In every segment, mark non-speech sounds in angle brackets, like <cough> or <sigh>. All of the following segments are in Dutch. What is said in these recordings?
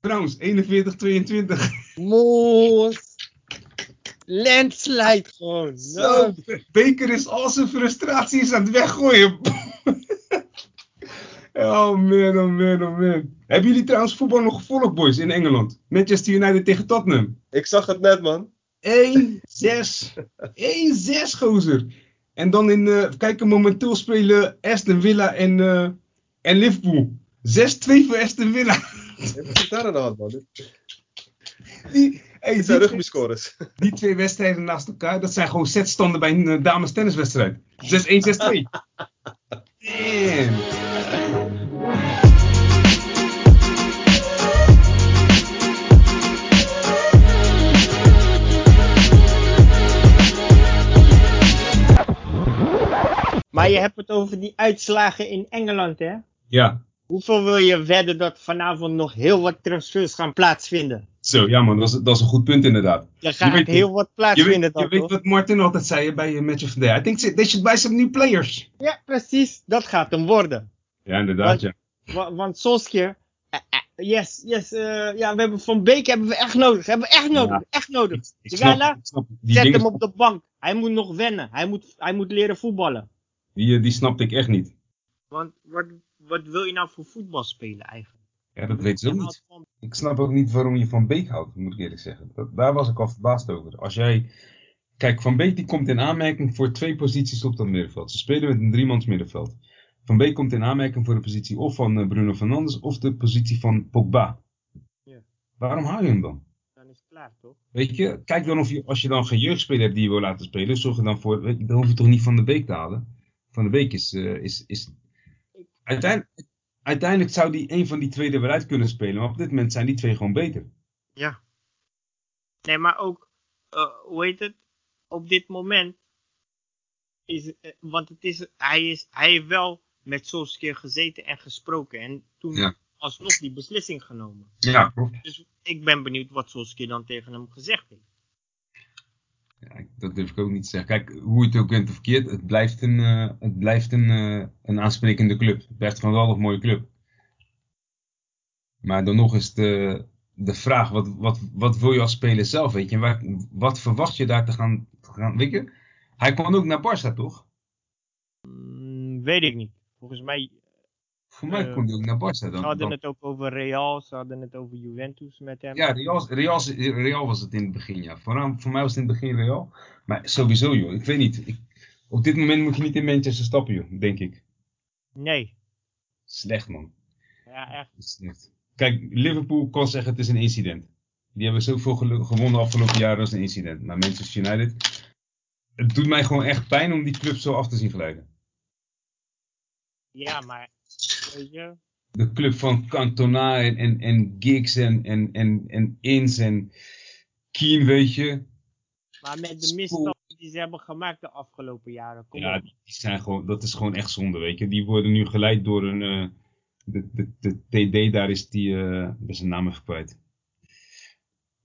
Trouwens, 41-22. Moos. Landslide gewoon. Zo, Baker is al zijn frustraties aan het weggooien. <laughs> oh man, oh man, oh man. Hebben jullie trouwens voetbal nog gevolgd, boys, in Engeland? Manchester United tegen Tottenham. Ik zag het net, man. 1-6. 1-6, gozer. En dan in, uh, kijken momenteel spelen Aston Villa en, uh, en Liverpool. 6-2 voor Aston Villa. Wat is daar aan de hand, man? Die, hey, Dit zijn die, rugbyscores. die twee wedstrijden naast elkaar, dat zijn gewoon setstanden bij een uh, dames tenniswedstrijd. 6-1, 6-2. Damn. Maar je hebt het over die uitslagen in Engeland, hè? Ja, Hoeveel wil je wedden dat vanavond nog heel wat transfers gaan plaatsvinden? zo, ja man, dat is, dat is een goed punt inderdaad. Er gaat weet- heel wat Je plaatsvinden dan, je weet wat Martin altijd zei bij uh, Match of the Day. I think they should buy some new players. Ja, precies. Dat gaat hem worden. Ja, inderdaad, ja. Wa- want Solskjaer... eh, eh, yes, yes. eh, ja, we hebben Van Beek hebben we echt nodig. Hebben we echt nodig. Ja. Echt nodig. Ik, ik Die snap, guy daar, ik snap die Zet dingen, hem op de bank. Hij moet nog wennen. Hij moet, hij moet leren voetballen. die, eh, die snapte ik echt niet. Want wat, wat wil je nou voor voetbal spelen eigenlijk? Ja, dat weet ze ook Je niet. van- Ik snap ook niet waarom je Van Beek houdt, moet ik eerlijk zeggen. Dat, daar was ik al verbaasd over. Als jij... Kijk, Van Beek die komt in aanmerking voor twee posities op dat middenveld. Ze spelen met een driemans middenveld. Van Beek komt in aanmerking voor de positie of van eh, Bruno Fernandes of de positie van Pogba. Ja. Waarom hou je hem dan? Dan is het klaar, toch? Weet je, kijk dan of je, als je dan geen jeugdspeler hebt die je wil laten spelen, zorg er dan voor, je, dan hoef je toch niet Van de Beek te halen. Van de Beek is, eh, is, is uiteindelijk, uiteindelijk zou die een van die twee er wel uit kunnen spelen, maar op dit moment zijn die twee gewoon beter. Ja. Nee, maar ook, eh, hoe heet het? Op dit moment is, eh, want het is, hij is, hij heeft wel met Solskjaer gezeten en gesproken en toen Ja. alsnog die beslissing genomen. Ja, klopt. Dus ik ben benieuwd wat Solskjaer dan tegen hem gezegd heeft. Ja, dat durf ik ook niet te zeggen. Kijk, hoe je het ook bent of verkeerd, het blijft een, eh, het blijft een, eh, een aansprekende club. Het blijft een geweldig mooie club. Maar dan nog is de, de vraag, wat, wat, wat wil je als speler zelf, weet je? Wat verwacht je daar te gaan, te gaan, weet je? Hij kwam ook naar Barça, toch? Mm, weet ik niet. Volgens mij, Voor mij Eh, kwam hij ook naar Barça. ze Dan, hadden dan, het ook over Real, ze hadden het over Juventus met hem. ja, Real, Real, Real was het in het begin, ja. Voor, voor mij was het in het begin Real. Maar sowieso, joh. Ik weet niet. Ik, op dit moment moet je niet in Manchester stappen, joh. Denk ik. Nee. Slecht, man. Ja, echt. Slecht. Kijk, Liverpool kan zeggen het is een incident. Die hebben zoveel gewonnen afgelopen jaren als een incident. Maar Manchester United. Het doet mij gewoon echt pijn om die club zo af te zien glijden. Ja, maar, De club van Cantona en, en, en Giggs en, en, en, en Inns en Keen, weet je. maar met de misstappen die ze hebben gemaakt de afgelopen jaren, kom Ja, op. die zijn gewoon, dat is gewoon echt zonde, weet je. Die worden nu geleid door een... eh, de, de, de TD, daar is die... ben zijn naam even kwijt.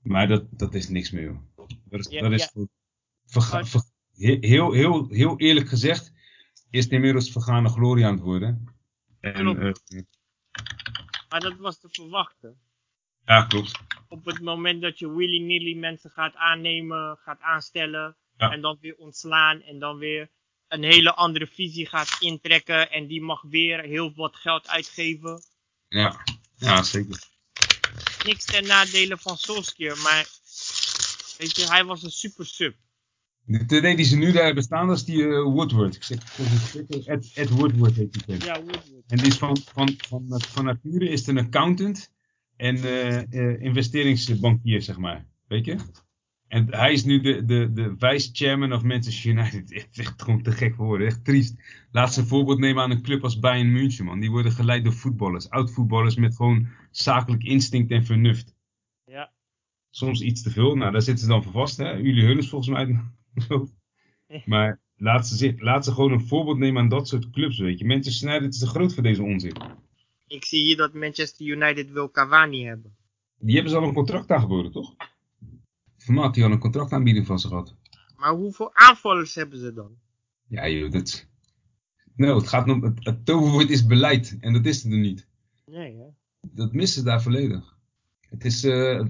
Maar dat, dat is niks meer, joh. Dat is, Ja, dat is ja. verga- ver- heel, heel, heel eerlijk gezegd, is het inmiddels vergane glorie aan het worden. En, Klopt. eh, Maar dat was te verwachten. ja, klopt. Op het moment dat je willy-nilly mensen gaat aannemen, gaat aanstellen, Ja. en dan weer ontslaan, en dan weer een hele andere visie gaat intrekken, en die mag weer heel wat geld uitgeven. Ja, ja zeker. Niks ten nadele van Solskjaer, maar weet je, hij was een super sub. De TD die ze nu daar hebben staan, dat is die eh, Woodward. Ik zeg, Ed, Ed Woodward heet die. Ja, Woodward. En die is van, van, van, van nature is het een accountant en eh, eh, investeringsbankier, zeg maar. Weet je? En hij is nu de, de, de vice-chairman of Manchester United. <laughs> Het is echt gewoon te gek voor woorden. Echt triest. Laat ze een voorbeeld nemen aan een club als Bayern München, man. Die worden geleid door voetballers. Oud-voetballers met gewoon zakelijk instinct en vernuft. Ja. Soms iets te veel. Nou, daar zitten ze dan voor vast, hè. Jullie Hun is volgens mij. <laughs> Maar laat ze, zi- laat ze gewoon een voorbeeld nemen aan dat soort clubs, weet je. Manchester United is te groot voor deze onzin. Ik zie hier dat Manchester United wil Cavani hebben. Die hebben ze al een contract aangeboden, toch? Vermaat die al een contractaanbieding van ze gehad. Maar hoeveel aanvallers hebben ze dan? Ja, joh, dat... Nou, het gaat om... Het, het toverwoord is beleid. En dat is het er niet. Nee, hè? Dat missen ze daar volledig. Het is, eh,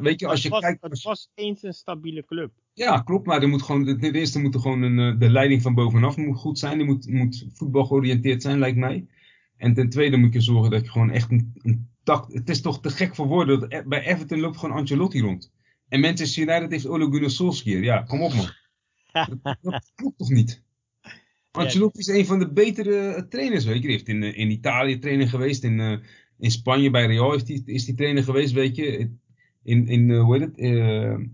weet je, als je het, was, kijkt... het was eens een stabiele club. Ja, klopt. Maar er moet gewoon, ten eerste moet er gewoon een, eh, de leiding van bovenaf moet goed zijn. Die moet, moet voetbal georiënteerd zijn, lijkt mij. En ten tweede moet je zorgen dat je gewoon echt een, een tact... Het is toch te gek voor woorden. Dat, bij Everton loopt gewoon Ancelotti rond. En Manchester United heeft Ole Gunnar Solskjaer. Ja, kom op man. <laughs> Dat, dat klopt toch niet? Ancelotti is een van de betere eh, trainers, weet je. Die heeft in, eh, in Italië trainer geweest. In, in Spanje bij Real hij, is hij trainer geweest, weet je. In, in hoe heet het? hij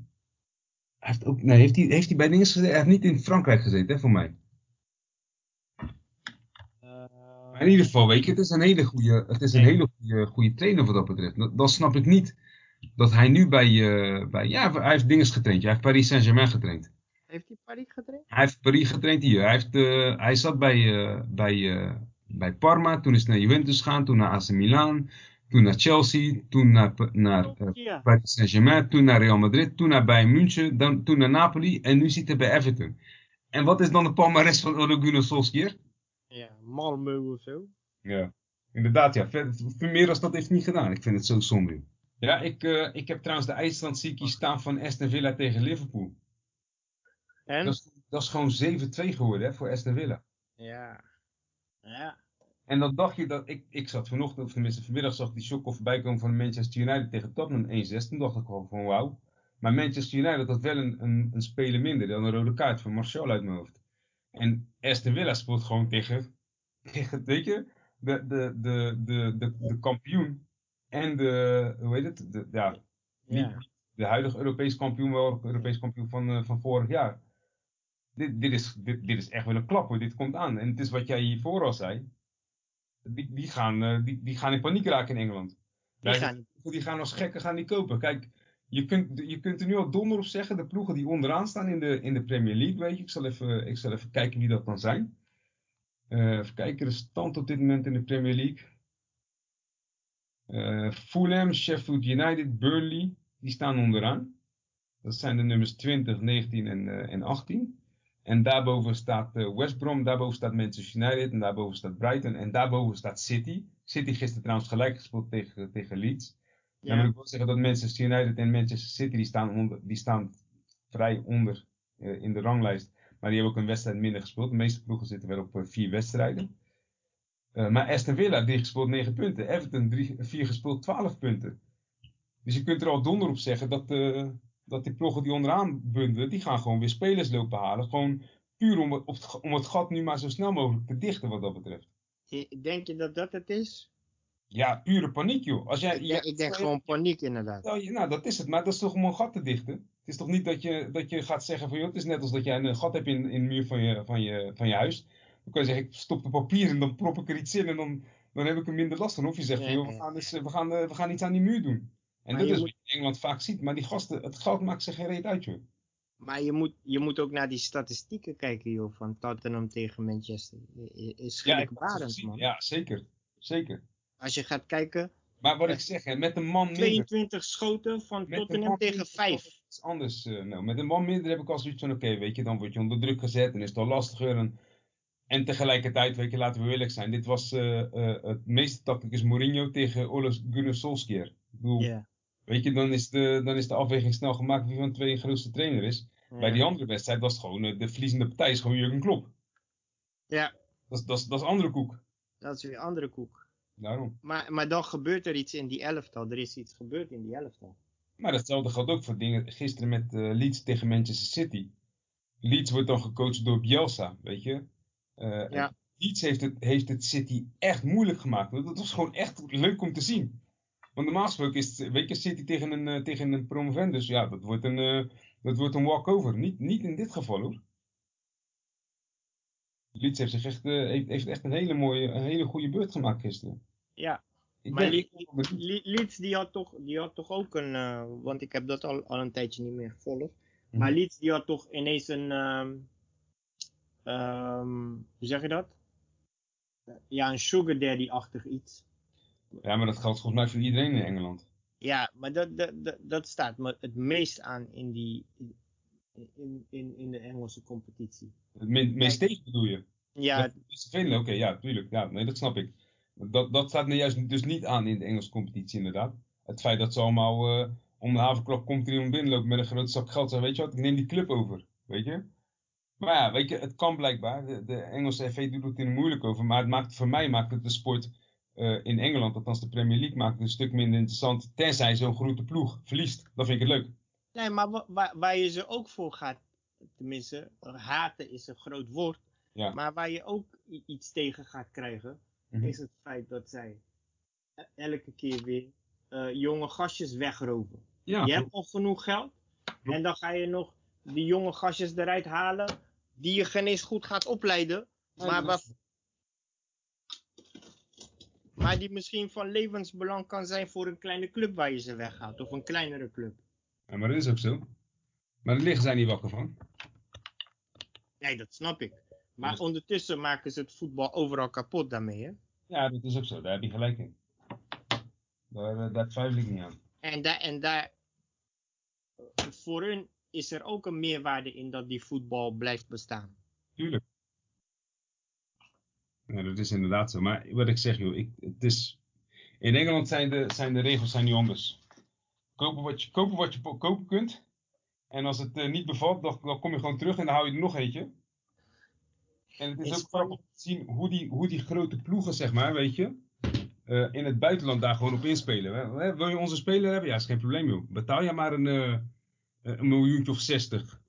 heeft, ook, nee, heeft, hij, heeft hij bij dingen gezeten? Hij heeft niet in Frankrijk gezeten, hè, voor mij. Maar in ieder geval, weet je, het is een hele goede, het is een hele goede, goede trainer wat dat betreft. Dat, dan snap ik niet dat hij nu bij, eh, bij ja, hij heeft dingen getraind. Hij heeft Paris Saint-Germain getraind. Heeft hij Paris getraind? Hij heeft Paris getraind hier. Hij, heeft, eh, hij zat bij, eh, bij, eh, bij Parma, toen is hij naar Juventus gegaan, toen naar AC Milan, toen naar Chelsea, toen naar, naar eh. Paris Saint-Germain, toen naar Real Madrid, toen naar Bayern München, dan, toen naar Napoli en nu zit hij bij Everton. En wat is dan de palmarès van Ole Gunnar Solskjaer? ja. Malmö of zo. Ja, inderdaad. Ja. Veel meer als dat heeft hij niet gedaan. Ik vind het zo zonde. Ja, ik, eh, ik heb trouwens de eindstand zie ik hier staan van Aston Villa tegen Liverpool. En? Dat is, dat is gewoon 7-2 geworden hè, voor Aston Villa. Ja. Ja. En dan dacht je dat, ik, ik zat vanochtend, of tenminste vanmiddag zag die shock voorbij komen van Manchester United tegen Tottenham 1-6. Toen dacht ik gewoon van wauw. Maar Manchester United had wel een, een, een speler minder dan een rode kaart van Martial uit mijn hoofd. En Aston Villa speelt gewoon tegen, <laughs> tegen weet je, de, de, de, de, de, de kampioen en de, hoe heet het, de, ja, Ja. de huidige Europees kampioen, wel Europees kampioen van, eh, van vorig jaar. Dit, dit, is, dit, dit is echt wel een klap hoor, dit komt aan. En het is wat jij hiervoor al zei. Die, die, gaan, eh, die, die gaan in paniek raken in Engeland. Die gaan- die gaan als gekken gaan die kopen. Kijk, je kunt, je kunt er nu al donder op zeggen, de ploegen die onderaan staan in de, in de Premier League, weet je. Ik zal even, ik zal even kijken wie dat dan zijn. Eh, even kijken, de stand op dit moment in de Premier League. Eh, Fulham, Sheffield United, Burnley, die staan onderaan. Dat zijn de nummers 20, 19 en, en 18. En daarboven staat eh, West Brom, daarboven staat Manchester United en daarboven staat Brighton en daarboven staat City. City gisteren trouwens gelijk gespeeld tegen, tegen Leeds. Ja. Dan moet ik wel zeggen dat Manchester United en Manchester City die staan, onder, die staan vrij onder eh, in de ranglijst. Maar die hebben ook een wedstrijd minder gespeeld. De meeste ploegen zitten wel op eh, vier wedstrijden. Eh, maar Aston Villa, 3 gespeeld 9 punten. Everton, 4 gespeeld 12 punten. Dus je kunt er al donder op zeggen dat, eh, dat die ploegen die onderaan bundelen, die gaan gewoon weer spelers lopen halen. Gewoon puur om het, om het gat nu maar zo snel mogelijk te dichten wat dat betreft. Denk je dat dat het is? Ja, pure paniek joh. Als jij, Ik denk, ik denk gewoon paniek inderdaad. Nou, nou, dat is het. Maar dat is toch om een gat te dichten? Het is toch niet dat je, dat je gaat zeggen van, joh, het is net als dat jij een gat hebt in, in de muur van je, van, je, van je huis. Dan kan je zeggen, ik stop de papier en dan prop ik er iets in en dan, dan heb ik er minder last van. Of je zegt van, Ja, joh, we gaan, we, gaan, eh, we gaan iets aan die muur doen. En dat is moet- wat je in Engeland vaak ziet. Maar die gasten, het geld maakt zich geen reet uit, joh. Maar je moet, je moet ook naar die statistieken kijken, joh, van Tottenham tegen Manchester. Is Ja, schrikbarend, gezien. man. Ja, zeker. Zeker. Als je gaat kijken, Maar wat Ja. ik zeg, hè, met een man minder. 22 schoten van Met Tottenham tegen minder 5. is anders. eh, nou, met een man minder heb ik al zoiets van: oké, weet je, dan word je onder druk gezet en is het al lastiger. En, en tegelijkertijd, weet je, laten we eerlijk zijn: dit was eh, eh, het meeste tacticus Mourinho tegen Ole Gunnar Solskjaer. Ik bedoel, Ja. Weet je, dan is, de, dan is de afweging snel gemaakt wie van de twee de grootste trainer is. Bij die andere wedstrijd was het gewoon eh, de verliezende partij, is gewoon Jurgen Klopp. Ja, Dat, is- dat, is- dat is andere koek. dat is weer andere koek. Daarom. Maar, maar dan gebeurt er iets in die elftal. Er is iets gebeurd in die elftal. Maar datzelfde geldt ook voor dingen. Gisteren met eh, Leeds tegen Manchester City. Leeds wordt dan gecoacht door Bielsa, weet je. Eh, Ja. Leeds heeft het, heeft het City echt moeilijk gemaakt. Dat was gewoon echt leuk om te zien. Want normaal gesproken is weet je, City tegen een, eh, tegen een promovendus. Ja, dat wordt een, eh, dat wordt een walkover. Niet, niet in dit geval hoor. Leeds heeft, zich echt, eh, heeft, heeft echt een hele mooie, een hele goede beurt gemaakt gisteren. Ja, Ik maar Le- Leeds die had, toch, die had toch ook een... want ik heb dat al, al een tijdje niet meer gevolgd. Mhm. Maar Leeds die had toch ineens een... ehm, ehm, hoe zeg je dat? Ja, een sugar daddy-achtig iets. Ja, maar dat geldt volgens mij voor iedereen in Engeland. Ja, maar dat, dat, dat, dat staat me het meest aan in, die, in, in, in de Engelse competitie. Het me- meest tegen bedoel je? Ja, Dat is vervelend, oké, ja, tuurlijk. Ja, nee, dat snap ik. Dat, dat staat me juist dus niet aan in de Engelse competitie, inderdaad. Het feit dat ze allemaal eh, om de havenklok komt er iemand binnenlopen met een grote zak geld. Zeggen, weet je wat, ik neem die club over. Weet je? Maar ja, weet je, het kan blijkbaar. De, de Engelse FA doet het er moeilijk over. Maar het maakt, voor mij maakt het de sport eh, in Engeland, althans de Premier League, maakt het een stuk minder interessant. Tenzij zo'n grote ploeg verliest. Dan vind ik het leuk. Nee, maar wa- waar, waar je ze ook voor gaat, tenminste, haten is een groot woord. Ja. Maar waar je ook iets tegen gaat krijgen, Mhm. is het feit dat zij e- elke keer weer eh, jonge gastjes wegroven. Ja, je hebt al genoeg geld en dan ga je nog die jonge gastjes eruit halen die je geen eens goed gaat opleiden, maar, waar- maar die misschien van levensbelang kan zijn voor een kleine club waar je ze weghaalt of een kleinere club. Ja, maar dat is ook zo. Maar daar liggen zij niet wakker van. Nee, dat snap ik. Maar ondertussen maken ze het voetbal overal kapot daarmee, hè? Ja, dat is ook zo. Daar heb je gelijk in. Daar, eh, daar twijfel ik niet aan. En daar, en daar, voor hun is er ook een meerwaarde in dat die voetbal blijft bestaan. Tuurlijk. Ja, dat is inderdaad zo. Maar wat ik zeg, joh, ik, het is... In Engeland zijn de, zijn de regels zijn nu anders. Kopen wat je, kopen wat je kopen kunt. En als het eh, niet bevalt, dan, dan kom je gewoon terug en dan hou je er nog eentje. En het is In ook grappig te zien hoe die, hoe die grote ploegen, zeg maar, weet je, eh, in het buitenland daar gewoon op inspelen. Hè? Wil je onze speler hebben? Ja, is geen probleem, joh. Betaal je maar een, eh, een miljoentje of zestig.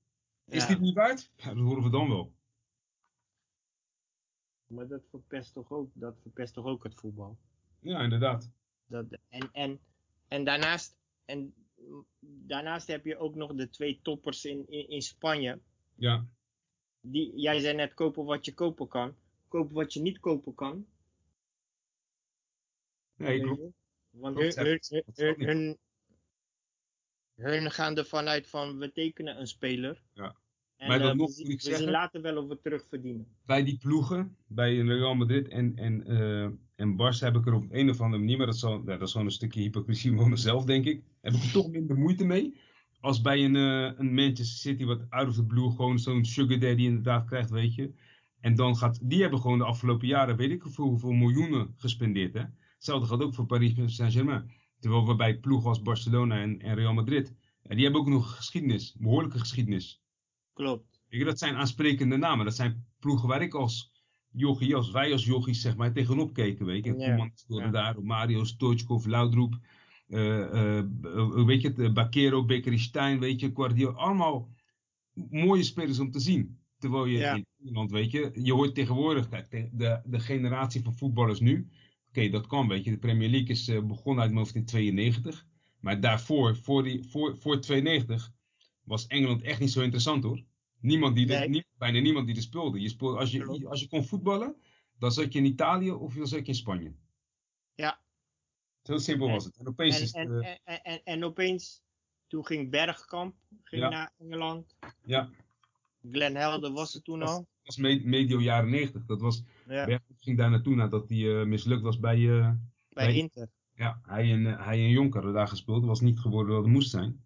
Is Ja. dit niet waard? Ja, dat horen we dan wel. Maar dat verpest toch ook, dat verpest toch ook het voetbal. Ja, inderdaad. Dat, en, en, en, daarnaast, en daarnaast heb je ook nog de twee toppers in, in, in Spanje. Ja, Die, jij zei net kopen wat je kopen kan. Kopen wat je niet kopen kan. nee, klopt. Want hun, hun, hun, hun gaan ervan uit van we tekenen een speler. Ja. En Maar eh, nog zien, moet ik zeggen- later wel of we terugverdienen. Bij die ploegen, bij Real Madrid en, en, eh en Barça heb ik er op een of andere manier, maar dat is, al, ja, dat is gewoon een stukje hypocrisie <laughs> van mezelf, denk ik. Heb ik er toch minder moeite mee. Als bij een, eh, een Manchester City, wat out of the blue gewoon zo'n sugar daddy inderdaad krijgt, weet je. En dan gaat, die hebben gewoon de afgelopen jaren, weet ik hoeveel, hoeveel miljoenen gespendeerd. Hè? Hetzelfde geldt ook voor Paris Saint-Germain. Terwijl we bij ploegen als Barcelona en, en Real Madrid, ja, die hebben ook nog geschiedenis, behoorlijke geschiedenis. Klopt. Je, dat zijn aansprekende namen. Dat zijn ploegen waar ik als jochie, als wij als jochies zeg maar tegenop keken. Weet je. Ja, ja. daar, Mario, Stoichkov, Laudroep. eh, eh, b- weet je het, eh, Bakero, Bekkeri Stein, weet je, Guardiola. Allemaal mooie spelers om te zien. Terwijl je Ja. in Nederland, weet je, je hoort tegenwoordig, kijk, de, de, generatie van voetballers nu. Oké, dat kan, weet je. De Premier League is begonnen uit mijn hoofd in 92. Maar daarvoor, voor, die, voor, voor 92, was Engeland echt niet zo interessant hoor. Niemand die nie- bijna niemand die er speelde. Je speelde als, je, als je kon voetballen, dan zat je in Italië of dan zat je in Spanje. Ja. Zo simpel was het. En opeens En, is het, en, eh, en, en, en opeens, toen ging Bergkamp ging Ja. naar Engeland. ja, Glenn Helder was er toen dat al. was, was me- medio jaren 90. Dat was, Ja, Bergkamp ging daar naartoe nadat hij eh, mislukt was bij, eh, bij bij- Inter. ja, hij en, hij en Jonker daar gespeeld. Dat was niet geworden wat het moest zijn.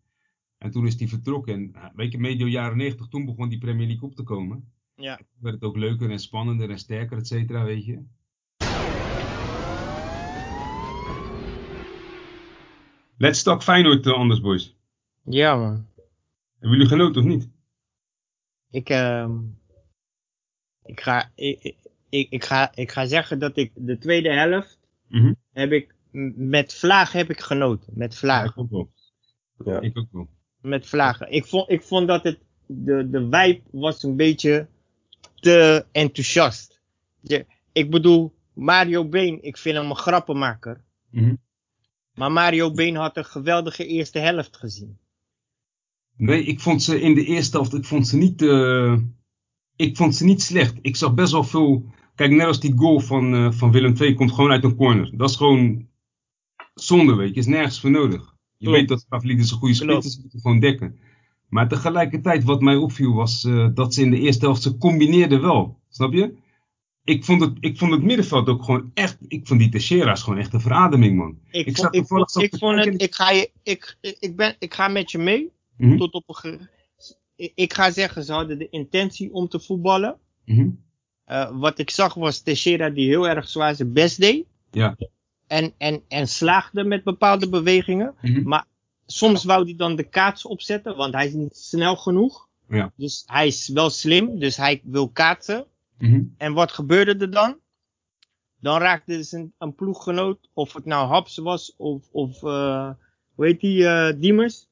En toen is hij vertrokken. En eh, weet je, medio jaren 90, toen begon die Premier League op te komen. Ja. Toen werd het ook leuker en spannender en sterker, et cetera, weet je. Let's talk Feyenoord uh, anders, boys. Ja man. Hebben jullie genoten of niet? Ik, ehm ik, ga, ik, ik, ik, ga, ik ga zeggen dat ik de tweede helft Mhm. heb ik m- met vlaag heb ik genoten. Met Ja, vlaag. ik ook wel. Ja. Ik ook wel. Met vlagen. Ik vond, ik vond dat het, de, de vibe was een beetje te enthousiast. Je, ik bedoel, Mario Been, ik vind hem een grappenmaker. Mhm. Maar Mario Been had een geweldige eerste helft gezien. Nee, ik vond ze in de eerste helft, ik vond ze niet, eh, ik vond ze niet slecht. Ik zag best wel veel, kijk net als die goal van, eh, van Willem II komt gewoon uit een corner. Dat is gewoon zonde, weet je, is nergens voor nodig. Je Klopt. weet dat Pavlidis een goede is, ze moeten gewoon dekken. Maar tegelijkertijd, wat mij opviel, was eh, dat ze in de eerste helft, ze combineerden wel. Snap je? Ik vond, het, ik vond het middenveld ook gewoon echt, ik vond die Teixeira's gewoon echt een verademing, man. Ik, Ik vond, ik, vond, ik vond het, en ik ga, je, ik, ik, ben, ik ga met je mee. Mhm, Tot op een ge- ik, ik ga zeggen, ze hadden de intentie om te voetballen. mhm. Eh, wat ik zag was Teixeira die heel erg zwaar zijn best deed. Ja. En, en, en slaagde met bepaalde bewegingen. Mhm. Maar soms wou hij dan de kaats opzetten, want hij is niet snel genoeg. Ja. Dus hij is wel slim, dus hij wil kaatsen. Mhm. En wat gebeurde er dan? Dan raakte dus een, een ploeggenoot, of het nou Haps was, of, of eh, hoe heet die, eh Diemers?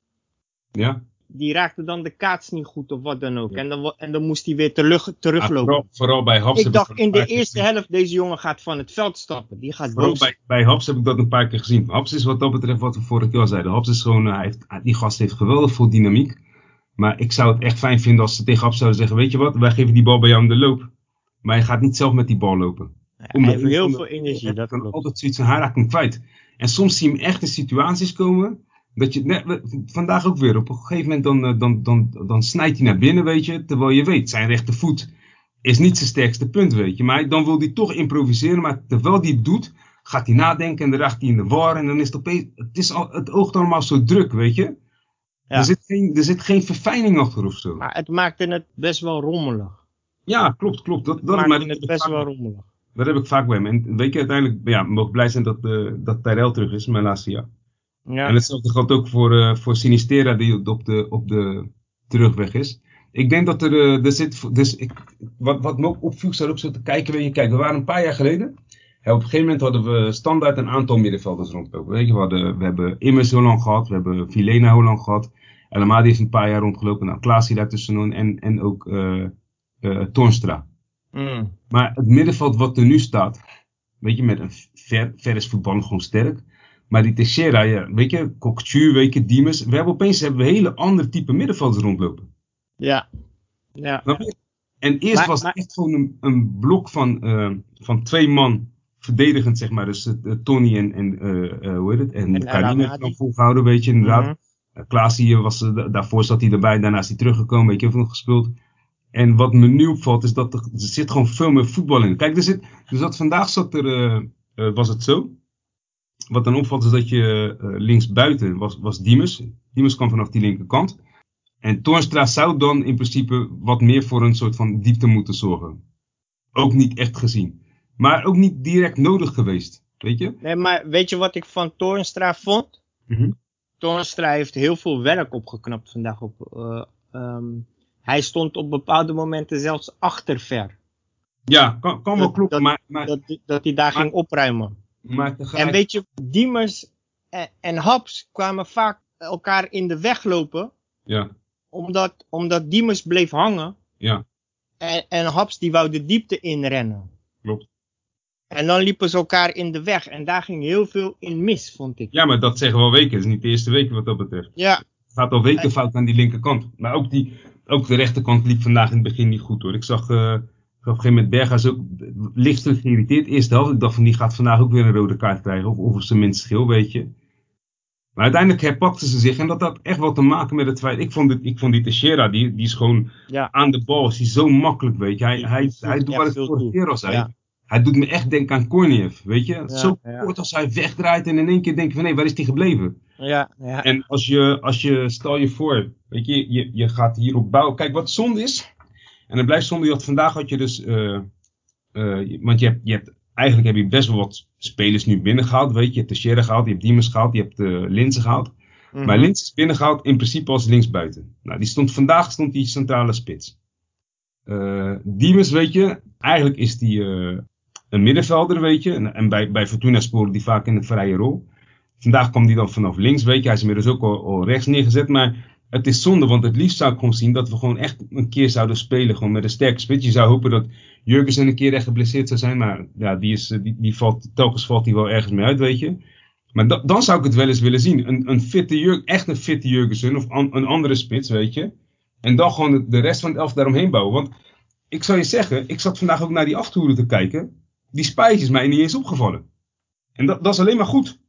Ja. Die raakte dan de kaats niet goed, of wat dan ook. En, dan, en dan moest hij weer terug, Ah, teruglopen. vooral, vooral bij Haps. ik dacht in de eerste gezien. helft, deze jongen gaat van het veld stappen. Die gaat Vooral bij, bij heb ik dat een paar keer gezien. Haps is wat dat betreft wat we vorige keer al zeiden. Haps is gewoon, eh, hij heeft, die gast heeft geweldig veel dynamiek. Maar ik zou het echt fijn vinden als ze tegen Haps zouden zeggen, weet je wat, wij geven die bal bij jou de loop. Maar hij gaat niet zelf met die bal lopen. Hij heeft heel veel energie, dat kan klopt. altijd zoiets van, hij raakt hem kwijt. En soms zie je hem echt in situaties komen, dat je, vandaag ook weer, op een gegeven moment dan, eh, dan, dan, dan snijdt hij naar binnen, weet je. Terwijl je weet, zijn rechtervoet is niet zijn sterkste punt, weet je. Maar dan wil hij toch improviseren, maar terwijl hij het doet, gaat hij nadenken en dan raakt hij in de war. En dan is het opeens, het, is al, het oogt allemaal zo druk, weet je. Ja. Er, zit geen, er zit geen verfijning achter of zo. Maar het maakte het best wel rommelig. Ja, klopt, klopt. Dat, Het dat, maakte het best vaak- wel rommelig. dat heb ik vaak bij hem. En weet je, uiteindelijk, ja, mogen blij zijn dat, eh dat Tyrell terug is, mijn laatste jaar. Ja. En hetzelfde geldt ook voor, eh, voor Sinistera, die op de, op de terugweg is. Ik denk dat er, eh, er zit, dus ik, wat, wat me ook opviel, zat ook zo te kijken, weet je, kijk, we waren een paar jaar geleden. En op een gegeven moment hadden we standaard een aantal middenvelders rondlopen. Weet je, we, hadden, we hebben Immers heel lang gehad, we hebben Vilena heel lang gehad. El Amadi heeft een paar jaar rondgelopen, nou, Klaasie daartussenin en, en ook eh eh Toornstra. Mm. Maar het middenveld wat er nu staat, weet je, met een ver, ver is voetballen gewoon sterk. Maar die Teixeira, ja, weet je, Kokchu, weet je, Diemers. We hebben opeens hebben we een hele ander type middenvelders rondlopen. Ja. Ja. En eerst Maar- was maar- het echt gewoon een, een blok van, eh, van twee man verdedigend, zeg maar. Dus eh, Tony en, en eh, hoe heet het? En, En dan volgehouden, weet je, inderdaad. Mhm. Uh, Klaasie was, da- daarvoor zat hij erbij, daarna is hij teruggekomen, weet je, heeft nog gespeeld. En wat me nu opvalt is dat er, er zit gewoon veel meer voetbal in. Kijk, er zit, dus dat vandaag zat er, was het zo. Wat dan opvalt is dat je eh, links buiten was, was Diemers. Diemers kwam vanaf die linkerkant. En Toornstra zou dan in principe wat meer voor een soort van diepte moeten zorgen. Ook niet echt gezien. Maar ook niet direct nodig geweest. Weet je? Nee, maar weet je wat ik van Toornstra vond? Mhm. Toornstra heeft heel veel werk opgeknapt vandaag. Op, eh, ehm, hij stond op bepaalde momenten zelfs achter ver. Ja, kan, kan wel kloppen. dat- maar, maar, Dat, hij- dat hij daar Maar- ging opruimen. Maar tegelijk- En weet je, Diemers en, en Haps kwamen vaak elkaar in de weg lopen. Ja, Omdat, omdat Diemers bleef hangen. ja, En, en Haps die wou de diepte inrennen. klopt. En dan liepen ze elkaar in de weg. En daar ging heel veel in mis, vond ik. Ja, maar dat zeggen we al weken. Het is niet de eerste week wat dat betreft. Ja, Het gaat al weken fout aan die linkerkant. Maar ook, die, ook de rechterkant liep vandaag in het begin niet goed hoor. Ik zag, eh, op een gegeven moment Berghuis ook licht geïrriteerd. Eerste helft. Ik dacht van die gaat vandaag ook weer een rode kaart krijgen. Of, of op zijn minst schil, weet je. Maar uiteindelijk herpakten ze zich. En dat had echt wel te maken met het feit. Ik vond, dit, ik vond die Teixeira, die, die is gewoon ja. aan de bal. Is die zo makkelijk, weet je. Hij, hij, doet wat ik veel vorige toe. keer al zei. Ja. Hij doet me echt denken aan Korniev, weet je. zo kort als hij wegdraait en in één keer denk je van nee, waar is die gebleven? Ja, ja. En als je, als je, stel je voor, weet je, je, je gaat hierop bouwen. Kijk, wat zonde is, en het blijft zonde, had, vandaag had je dus, eh, eh, want je hebt, je hebt, eigenlijk heb je best wel wat spelers nu binnengehaald, weet je. Je hebt Teixeira gehaald, je hebt Diemers gehaald, je hebt uh, Linzen gehaald. Mhm. Maar Linz is binnengehaald in principe als linksbuiten. Nou, die stond, vandaag stond die centrale spits. Eh Diemers, weet je, eigenlijk is die eh, een middenvelder, weet je. En, en bij, bij Fortuna sporen die vaak in een vrije rol. Vandaag kwam die dan vanaf links, weet je. Hij is inmiddels ook al, al rechts neergezet. Maar het is zonde, want het liefst zou ik gewoon zien dat we gewoon echt een keer zouden spelen. Gewoon met een sterke spits. Je zou hopen dat Jurgensen een keer echt geblesseerd zou zijn. Maar ja, die, is, die, die valt, telkens valt hij wel ergens mee uit, weet je. Maar da, dan zou ik het wel eens willen zien. Een, een fitte Jurgen, echt een fitte Jurgensen of an, een andere spits, weet je. En dan gewoon de, de rest van het elf daaromheen bouwen. Want ik zou je zeggen, ik zat vandaag ook naar die achterhoede te kijken. Die Spijs is mij niet eens opgevallen. En dat, dat is alleen maar goed.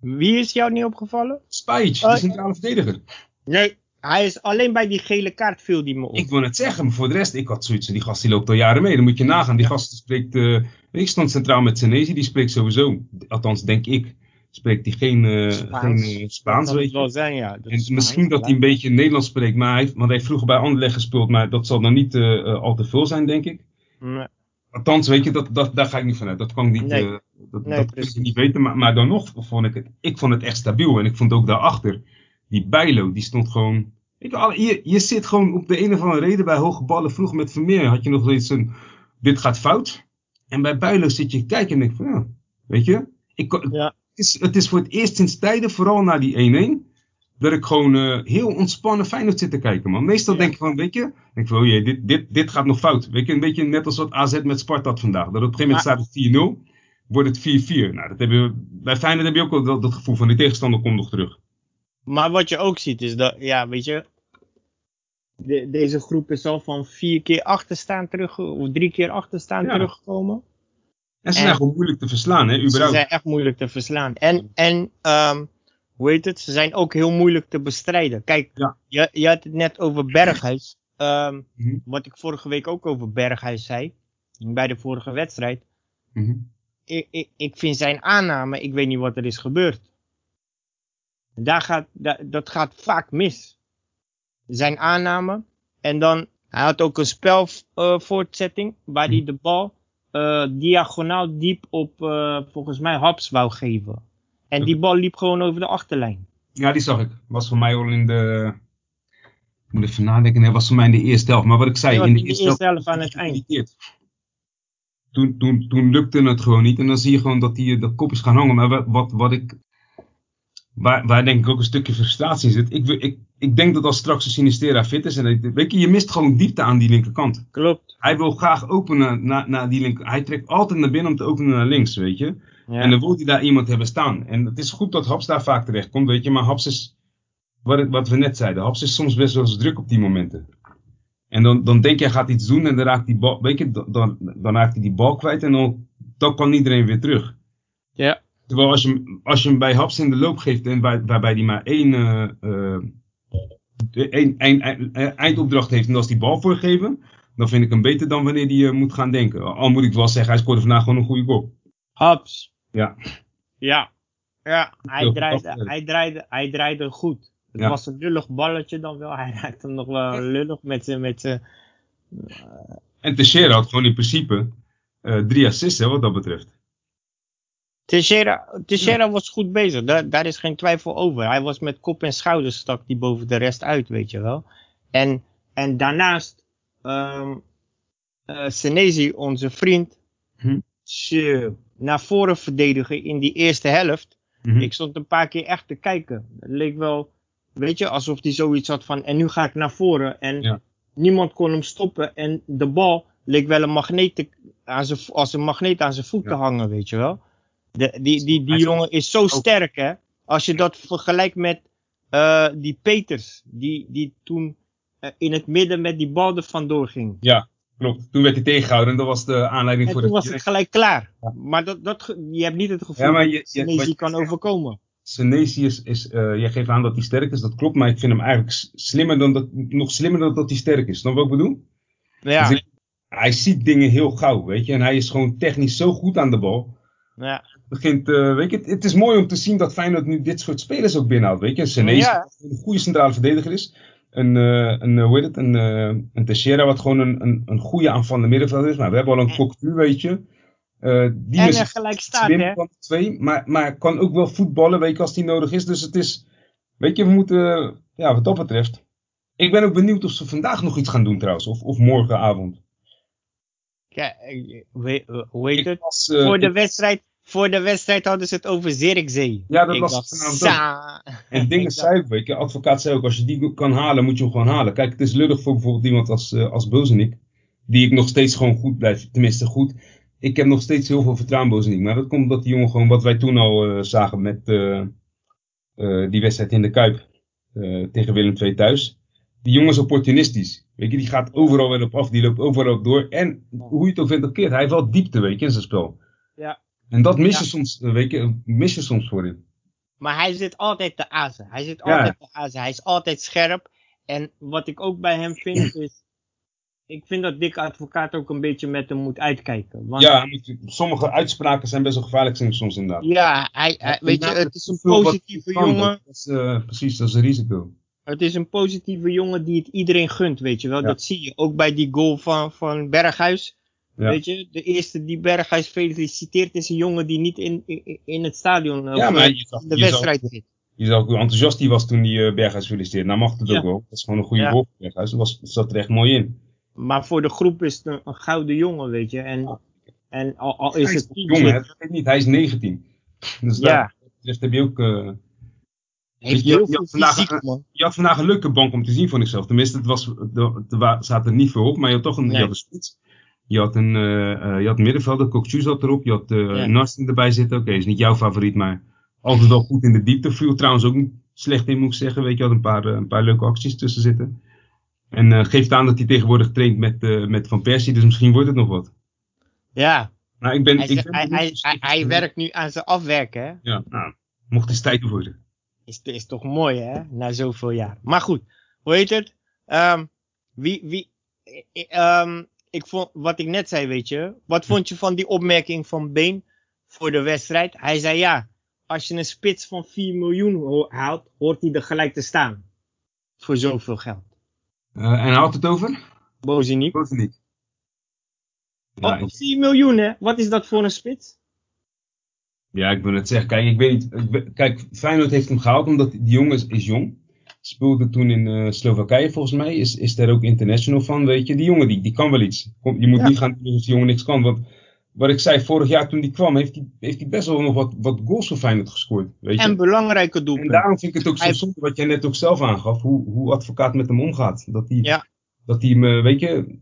Wie is jou niet opgevallen? Spijs, Oh, de centrale verdediger. Nee, hij is alleen bij die gele kaart viel die me op. Ik wil het zeggen, maar voor de rest, ik had zoiets. Die gast die loopt al jaren mee. Dan moet je nagaan. Die gast spreekt. Uh, ik stond centraal met Senezi, die spreekt sowieso. Althans, denk ik. Spreekt hij geen, uh, Spaans. geen uh, Spaans, weet je. zijn, ja. En Spaans, misschien dat hij een beetje Nederlands spreekt, maar hij, heeft, want hij heeft vroeger bij Anderlecht gespeeld, maar dat zal dan niet al te veel zijn, denk ik. Nee. althans, weet je, dat, dat, daar ga ik niet vanuit. Dat kan ik niet, Nee. eh, dat, Nee, dat kan ik niet weten. Maar, maar dan nog vond ik het, ik vond het echt stabiel. En ik vond ook daarachter, die Bijlo, die stond gewoon... Weet je, je, zit gewoon op de een of andere reden bij hoge ballen vroeg met Vermeer. Had je nog zoiets een, dit gaat fout. En bij Bijlo zit je kijken en denk van, ja, weet je. Ik, Ja. het, is, het is voor het eerst sinds tijden, vooral na die 1-1, dat ik gewoon eh, heel ontspannen Feyenoord zit te kijken, man. Meestal Ja. denk ik van, weet je, denk ik van, oh jee, dit, dit, dit gaat nog fout. Weet je, een beetje net als wat AZ met Sparta had vandaag. Dat op een gegeven moment staat het 4-0, wordt het 4-4. Nou, dat hebben we, bij Feyenoord heb je ook wel dat, dat gevoel van, die tegenstander komt nog terug. Maar wat je ook ziet is dat, ja, weet je, de- deze groep is al van vier keer achterstaan terug, of drie keer achterstaan Ja. teruggekomen. En ze En- zijn gewoon moeilijk te verslaan, hè, Ze überhaupt. zijn echt moeilijk te verslaan. En, en ehm, hoe heet het? Ze zijn ook heel moeilijk te bestrijden. Kijk, Ja. je, je had het net over Berghuis. Ehm, Mhm, wat ik vorige week ook over Berghuis zei, bij de vorige wedstrijd. mhm. Ik, ik, ik vind zijn aanname, ik weet niet wat er is gebeurd. Daar gaat, da- dat gaat vaak mis. Zijn aanname. En dan, hij had ook een spelvoortzetting waar hij de bal eh, diagonaal diep op eh, volgens mij Haps wou geven. En die bal liep gewoon over de achterlijn. Ja, die zag ik. Was voor mij al in de... Ik moet even nadenken. Nee, was voor mij in de eerste helft. Maar wat ik zei, in de in de eerste, eerste helft, helft aan het eind. Toen, toen, toen lukte het gewoon niet. En dan zie je gewoon dat die de kop is gaan hangen. Maar wat, wat ik... Waar, waar denk ik ook een stukje frustratie in zit. Ik, ik, ik denk dat als straks de Sinistera fit is. En dat- weet je, je mist gewoon diepte aan die linkerkant. Klopt. Hij wil graag openen naar, naar die linker. Hij trekt altijd naar binnen om te openen naar links, weet je. Ja. En dan wil hij daar iemand hebben staan. En het is goed dat Haps daar vaak terecht komt, weet je. Maar Haps is, wat, wat we net zeiden, Haps is soms best wel eens druk op die momenten. En dan, dan denk je, hij gaat iets doen en dan raakt, die bal, weet je, dan, dan, dan raakt hij die bal kwijt en dan, dan kan iedereen weer terug. ja. Terwijl als je, hem- als je hem bij Haps in de loop geeft en waar, waarbij hij maar één, eh, eh, één, eh, eindopdracht heeft en dat is die bal voorgeven, dan vind ik hem beter dan wanneer hij moet gaan denken. Al moet ik wel zeggen, hij scoorde vandaag gewoon een goede goal. Haps. Ja. Ja. Ja, hij draaide, goed. hij, draaide, hij draaide goed. Het Ja. was een lullig balletje dan wel. Hij raakte hem nog wel <laughs> lullig met zijn... Met zijn En Teixeira had gewoon in principe eh, drie assists, hè, wat dat betreft. Teixeira, Teixeira was goed bezig, daar, daar is geen twijfel over. Hij was met kop en schouders stak die boven de rest uit, weet je wel. En, en daarnaast, ehm eh, Senesi, onze vriend, Hm. naar voren verdedigen in die eerste helft. Mhm. Ik stond een paar keer echt te kijken. Het leek wel, weet je, alsof hij zoiets had van, en nu ga ik naar voren. En Ja. niemand kon hem stoppen. En de bal leek wel een magneet te- aan zijn, als een magneet aan zijn voet Ja. te hangen, weet je wel. De, die die, jongen is zo sterk, hè. Als je dat vergelijkt met eh, die Peters, die, die toen eh, in het midden met die bal er vandoor ging. Ja, klopt. Toen werd hij tegengehouden en dat was de aanleiding En voor toen de was het gelijk klaar. Ja. Maar dat, dat, je hebt niet het gevoel Ja, dat je- je- Senesi kan overkomen. Senesi is, is eh, jij geeft aan dat hij sterk is, dat klopt, maar ik vind hem eigenlijk slimmer dan dat, nog slimmer dan dat hij sterk is. Je wat ik bedoel? Ja, Dus ik- hij ziet dingen heel gauw, weet je, en hij is gewoon technisch zo goed aan de bal. ja. Begint, eh, weet je, het, is mooi om te zien dat Feyenoord nu dit soort spelers ook binnenhoudt, weet je. Een Senesi, Ja. een goede centrale verdediger is. Een, eh, een, eh, hoe heet het, een, een Teixeira, wat gewoon een, een, een goede aanvallende middenvelder is. Maar we hebben al een Cocu, weet je. Die En is gelijk staat, hè. twee, maar, maar kan ook wel voetballen, weet je, als die nodig is. Dus het is, weet je, we moeten, ja, wat dat betreft. Ik ben ook benieuwd of ze vandaag nog iets gaan doen trouwens, of, of morgenavond. Ja, hoe heet het? was, voor, de wedstrijd, voor de wedstrijd hadden ze het over Zirkzee. Ja, dat ik las dacht. En dingen zei ook, <laughs> weet je, advocaat zei ook, als je die kan halen, moet je hem gewoon halen. Kijk, het is lullig voor bijvoorbeeld iemand als, eh als Bozenik, die ik nog steeds gewoon goed blijf, tenminste goed. Ik heb nog steeds heel veel vertrouwen in Bozenik, maar dat komt omdat die jongen gewoon, wat wij toen al eh, zagen met eh, eh, die wedstrijd in de Kuip eh, tegen Willem II thuis. Die jongen is opportunistisch, weet je, die gaat overal weer op af, die loopt overal op door. En hoe je het ook vindt of keert, hij heeft wel diepte, weet je, in zijn spel. Ja. En dat mis je Ja. soms, eh, weet je, mis je soms voor hem. Maar hij zit altijd te azen. Hij zit Ja. altijd te azen. Hij is altijd scherp. En wat ik ook bij hem vind <clears throat> is... Ik vind dat Dick Advocaat ook een beetje met hem moet uitkijken. Want Ja, je- sommige uitspraken zijn best wel gevaarlijk zijn soms inderdaad. ja, hij, hij- weet je, het is een positieve jongen. Dat is, eh, precies, dat is een risico. Het is een positieve jongen die het iedereen gunt, weet je wel. Ja. Dat zie je ook bij die goal van, van Berghuis. Ja. Weet je, de eerste die Berghuis feliciteert is een jongen die niet in, in, in het stadion, eh, Ja, maar eh, je zag- de je zag- wedstrijd zit. Je zag hoe enthousiast hij was toen hij eh, Berghuis feliciteerde. Nou mag het Ja. ook wel. Dat is gewoon een goede Ja. voor Berghuis. Dat was, dat zat er echt mooi in. Maar voor de groep is het een, een gouden jongen, weet je. En, Ja. en al, al is hij is het nog jong, hè? Dat weet niet. Hij is 19. Dus Ja. daar heb je ook... eh, heeft je- heel je veel had vandaag fysiek, een- man. je had vandaag een leuke bank om te zien, vond ik zelf. Tenminste, het was, er zaten er niet veel op, maar je had toch een, Nee. je had een spits. Je had een, eh, eh, je had middenvelder, Kokchu zat erop. Je had Ja. Narsen erbij zitten. Oké, is niet jouw favoriet, maar altijd wel goed in de diepte. Viel trouwens ook niet slecht in, moet ik zeggen. Weet je, had een paar, een paar leuke acties tussen zitten. En geeft aan dat hij tegenwoordig traint met, met Van Persie, dus misschien wordt het nog wat. Ja, Nou, ik ben, hij, ik zegt- ben hij, werkt nu aan zijn afwerken, hè. Ja, nou, mocht eens tijd worden. Is, is toch mooi, hè? Na zoveel jaar. Maar goed, hoe heet het? Ehm, wie, wie, eh, eh, ehm, ik vond, wat ik net zei, weet je. Wat vond je van die opmerking van Been voor de wedstrijd? Hij zei ja, als je een spits van 4 miljoen haalt, hoort hij er gelijk te staan. Voor zoveel geld. Eh, en hij had het over? Ja, Oh, ik- 4 miljoen, hè? Wat is dat voor een spits? Ja, ik wil het zeggen. Kijk, ik weet niet. ik Kijk, Feyenoord heeft hem gehaald omdat die jongen is, is jong. Speelde toen in eh, Slowakije volgens mij. Is, is daar ook international van, weet je. Die jongen die, die kan wel iets. Kom, je moet Ja. niet gaan doen alsof die jongen niks kan. Want wat ik zei, vorig jaar toen die kwam, heeft hij, heeft best wel nog wat, wat goals voor Feyenoord gescoord. Weet je. En belangrijke En doelpunten. daarom vind ik het ook zo zonde wat jij net ook zelf aangaf. Hoe, hoe advocaat met hem omgaat. Dat hij, Ja. dat hij hem, eh, weet je,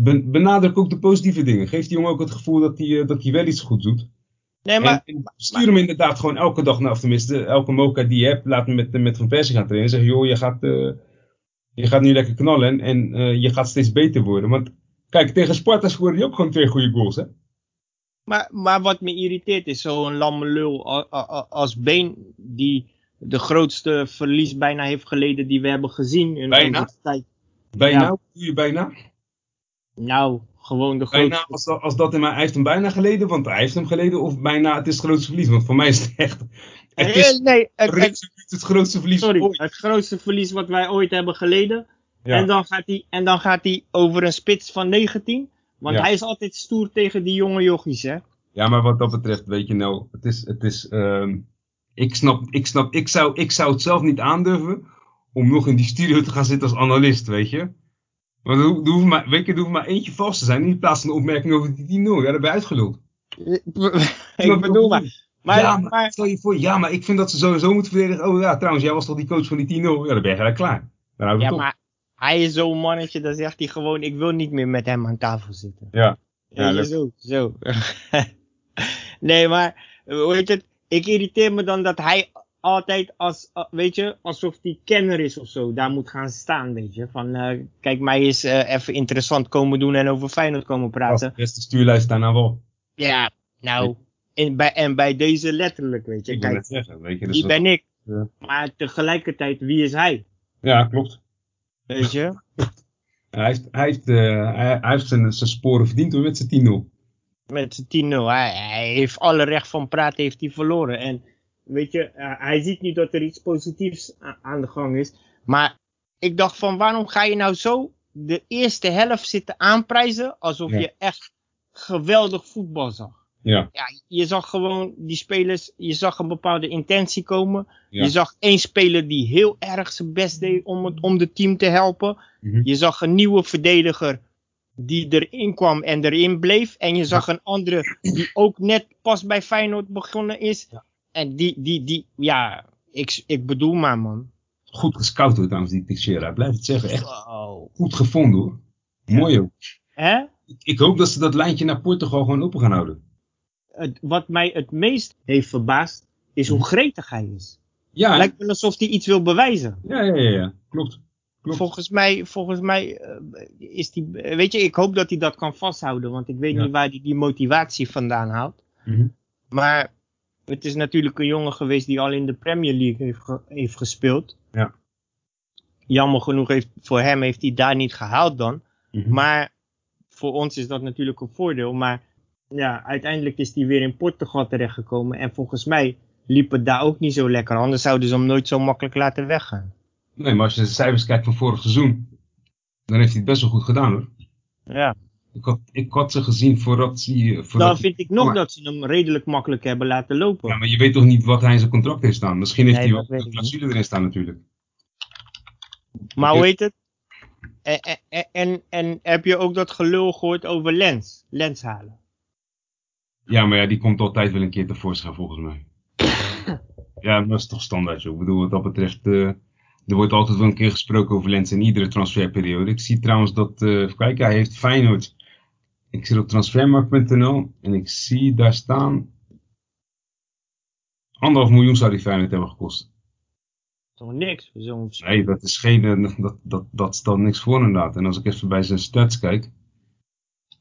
ben- benadruk ook de positieve dingen. Geef die jongen ook het gevoel dat hij, eh, dat hij wel iets goed doet. Nee, maar En, en stuur hem inderdaad gewoon elke dag, nou, of tenminste, elke moka die je hebt, laat hem met, met Van Persie gaan trainen. Zeg, joh, je gaat, eh, je gaat nu lekker knallen en, eh, je gaat steeds beter worden. Want kijk, tegen Sparta scoorde hij ook gewoon twee goede goals, hè? Maar, maar wat me irriteert is zo'n lamme lul als Been die de grootste verlies bijna heeft geleden die we hebben gezien in Bijna? onze tijd. Bijna, Ja. doe je bijna? Nou, gewoon de Bijna, grootste. als, dat- als dat in mij, hij heeft hem bijna geleden, want hij heeft hem geleden, of bijna het is het grootste verlies. Want voor mij is het echt, het is nee, het, het- het grootste verlies sorry, ooit. het grootste verlies wat wij ooit hebben geleden. Ja. En, dan gaat hij, en dan gaat hij over een spits van 19. Want Ja. hij is altijd stoer tegen die jonge jochies, hè. Ja, maar wat dat betreft, weet je nou, het is, het is, ehm, ik snap, ik snap, ik zou, ik zou het zelf niet aandurven om nog in die studio te gaan zitten als analist, weet je. Want er, er hoeft maar, weet je, er hoeft maar eentje vast te zijn, in plaats van een opmerking over die 10-0, ja, daar ben je uitgeluld. <laughs> ik bedoel maar. Maar, ja, maar, maar, stel je voor, ja, maar ik vind dat ze sowieso moeten verdedigen. Oh ja, trouwens, jij was toch die coach van die 10-0? Ja, dan ben je gelijk klaar. Ja, maar hij is zo'n mannetje, dan zegt hij gewoon, ik wil niet meer met hem aan tafel zitten. Ja. Ja, zo, zo. <laughs> nee, maar, hoe heet het? Ik irriteer me dan dat hij altijd als, eh, weet je, alsof hij kenner is of zo, daar moet gaan staan, weet je. Van, eh, kijk, mij is eh, even interessant komen doen en over Feyenoord komen praten. de beste stuurlijst daarna wel. Ja, nou, in, bij, en bij deze letterlijk, weet je. Ik wil Kijk, zeggen, weet je. Dus die ben ik. Ja. Maar tegelijkertijd, wie is hij? ja, klopt. Weet je? <laughs> Hij heeft, hij heeft, hij, hij heeft zijn, zijn sporen verdiend hoor, met zijn 10-0. Met zijn 10-0. Hij, hij heeft alle recht van praten, heeft hij verloren. En weet je, eh, hij ziet nu dat er iets positiefs aan de gang is. Maar ik dacht van, waarom ga je nou zo de eerste helft zitten aanprijzen alsof Ja. je echt geweldig voetbal zag? Ja. Ja, je zag gewoon die spelers, je zag een bepaalde intentie komen. Ja. Je zag één speler die heel erg zijn best deed om, het, om de team te helpen. Mhm. Je zag een nieuwe verdediger die erin kwam en erin bleef. En je zag een andere die ook net pas bij Feyenoord begonnen is. Ja. En die, die, die, ja, ik, ik bedoel maar man. Goed gescout hoor, trouwens, die Teixeira. Blijf het zeggen, echt Wow. goed gevonden hoor. Mooi hoor. Hè? Ik, ik hoop dat ze dat lijntje naar Portugal gewoon open gaan houden. Het, wat mij het meest heeft verbaasd is hoe gretig hij is. Ja, Lijkt wel alsof hij iets wil bewijzen. ja, ja, ja, ja. klopt. Klopt. Volgens mij, volgens mij eh, is die, weet je, ik hoop dat hij dat kan vasthouden, want ik weet Ja. niet waar hij die motivatie vandaan haalt. Mhm. Maar het is natuurlijk een jongen geweest die al in de Premier League heeft, ge- heeft gespeeld. Ja. Jammer genoeg heeft, voor hem heeft hij daar niet gehaald dan. Mhm. Maar voor ons is dat natuurlijk een voordeel. Maar ja, uiteindelijk is hij weer in Portugal terechtgekomen. En volgens mij liep het daar ook niet zo lekker. Anders zouden ze hem nooit zo makkelijk laten weggaan. Nee, maar als je de cijfers kijkt van vorig seizoen, dan heeft hij het best wel goed gedaan hoor. Ja. Ik had, ik had ze gezien voordat hij... Voordat Dan vind ik nog dat ze hem redelijk makkelijk hebben laten lopen. Ja, maar je weet toch niet wat hij in zijn contract heeft staan? Misschien heeft Nee, hij wel een clausule erin staan natuurlijk. Maar hoe heet het? En, en, en, en heb je ook dat gelul gehoord over lens? Lens halen. Ja, maar ja, die komt altijd wel een keer tevoorschijn volgens mij. <coughs> ja, maar dat is toch standaard, joh. Ik bedoel, wat dat betreft, eh, er wordt altijd wel een keer gesproken over Lens in iedere transferperiode. Ik zie trouwens dat, eh kijken, hij heeft Feyenoord. Ik zit op transfermarkt.nl en ik zie daar staan, anderhalf miljoen zou die Feyenoord hebben gekost. Toch niks zo'n Nee, dat is geen, eh, dat, dat, dat stelt niks voor inderdaad. En als ik even bij zijn stats kijk.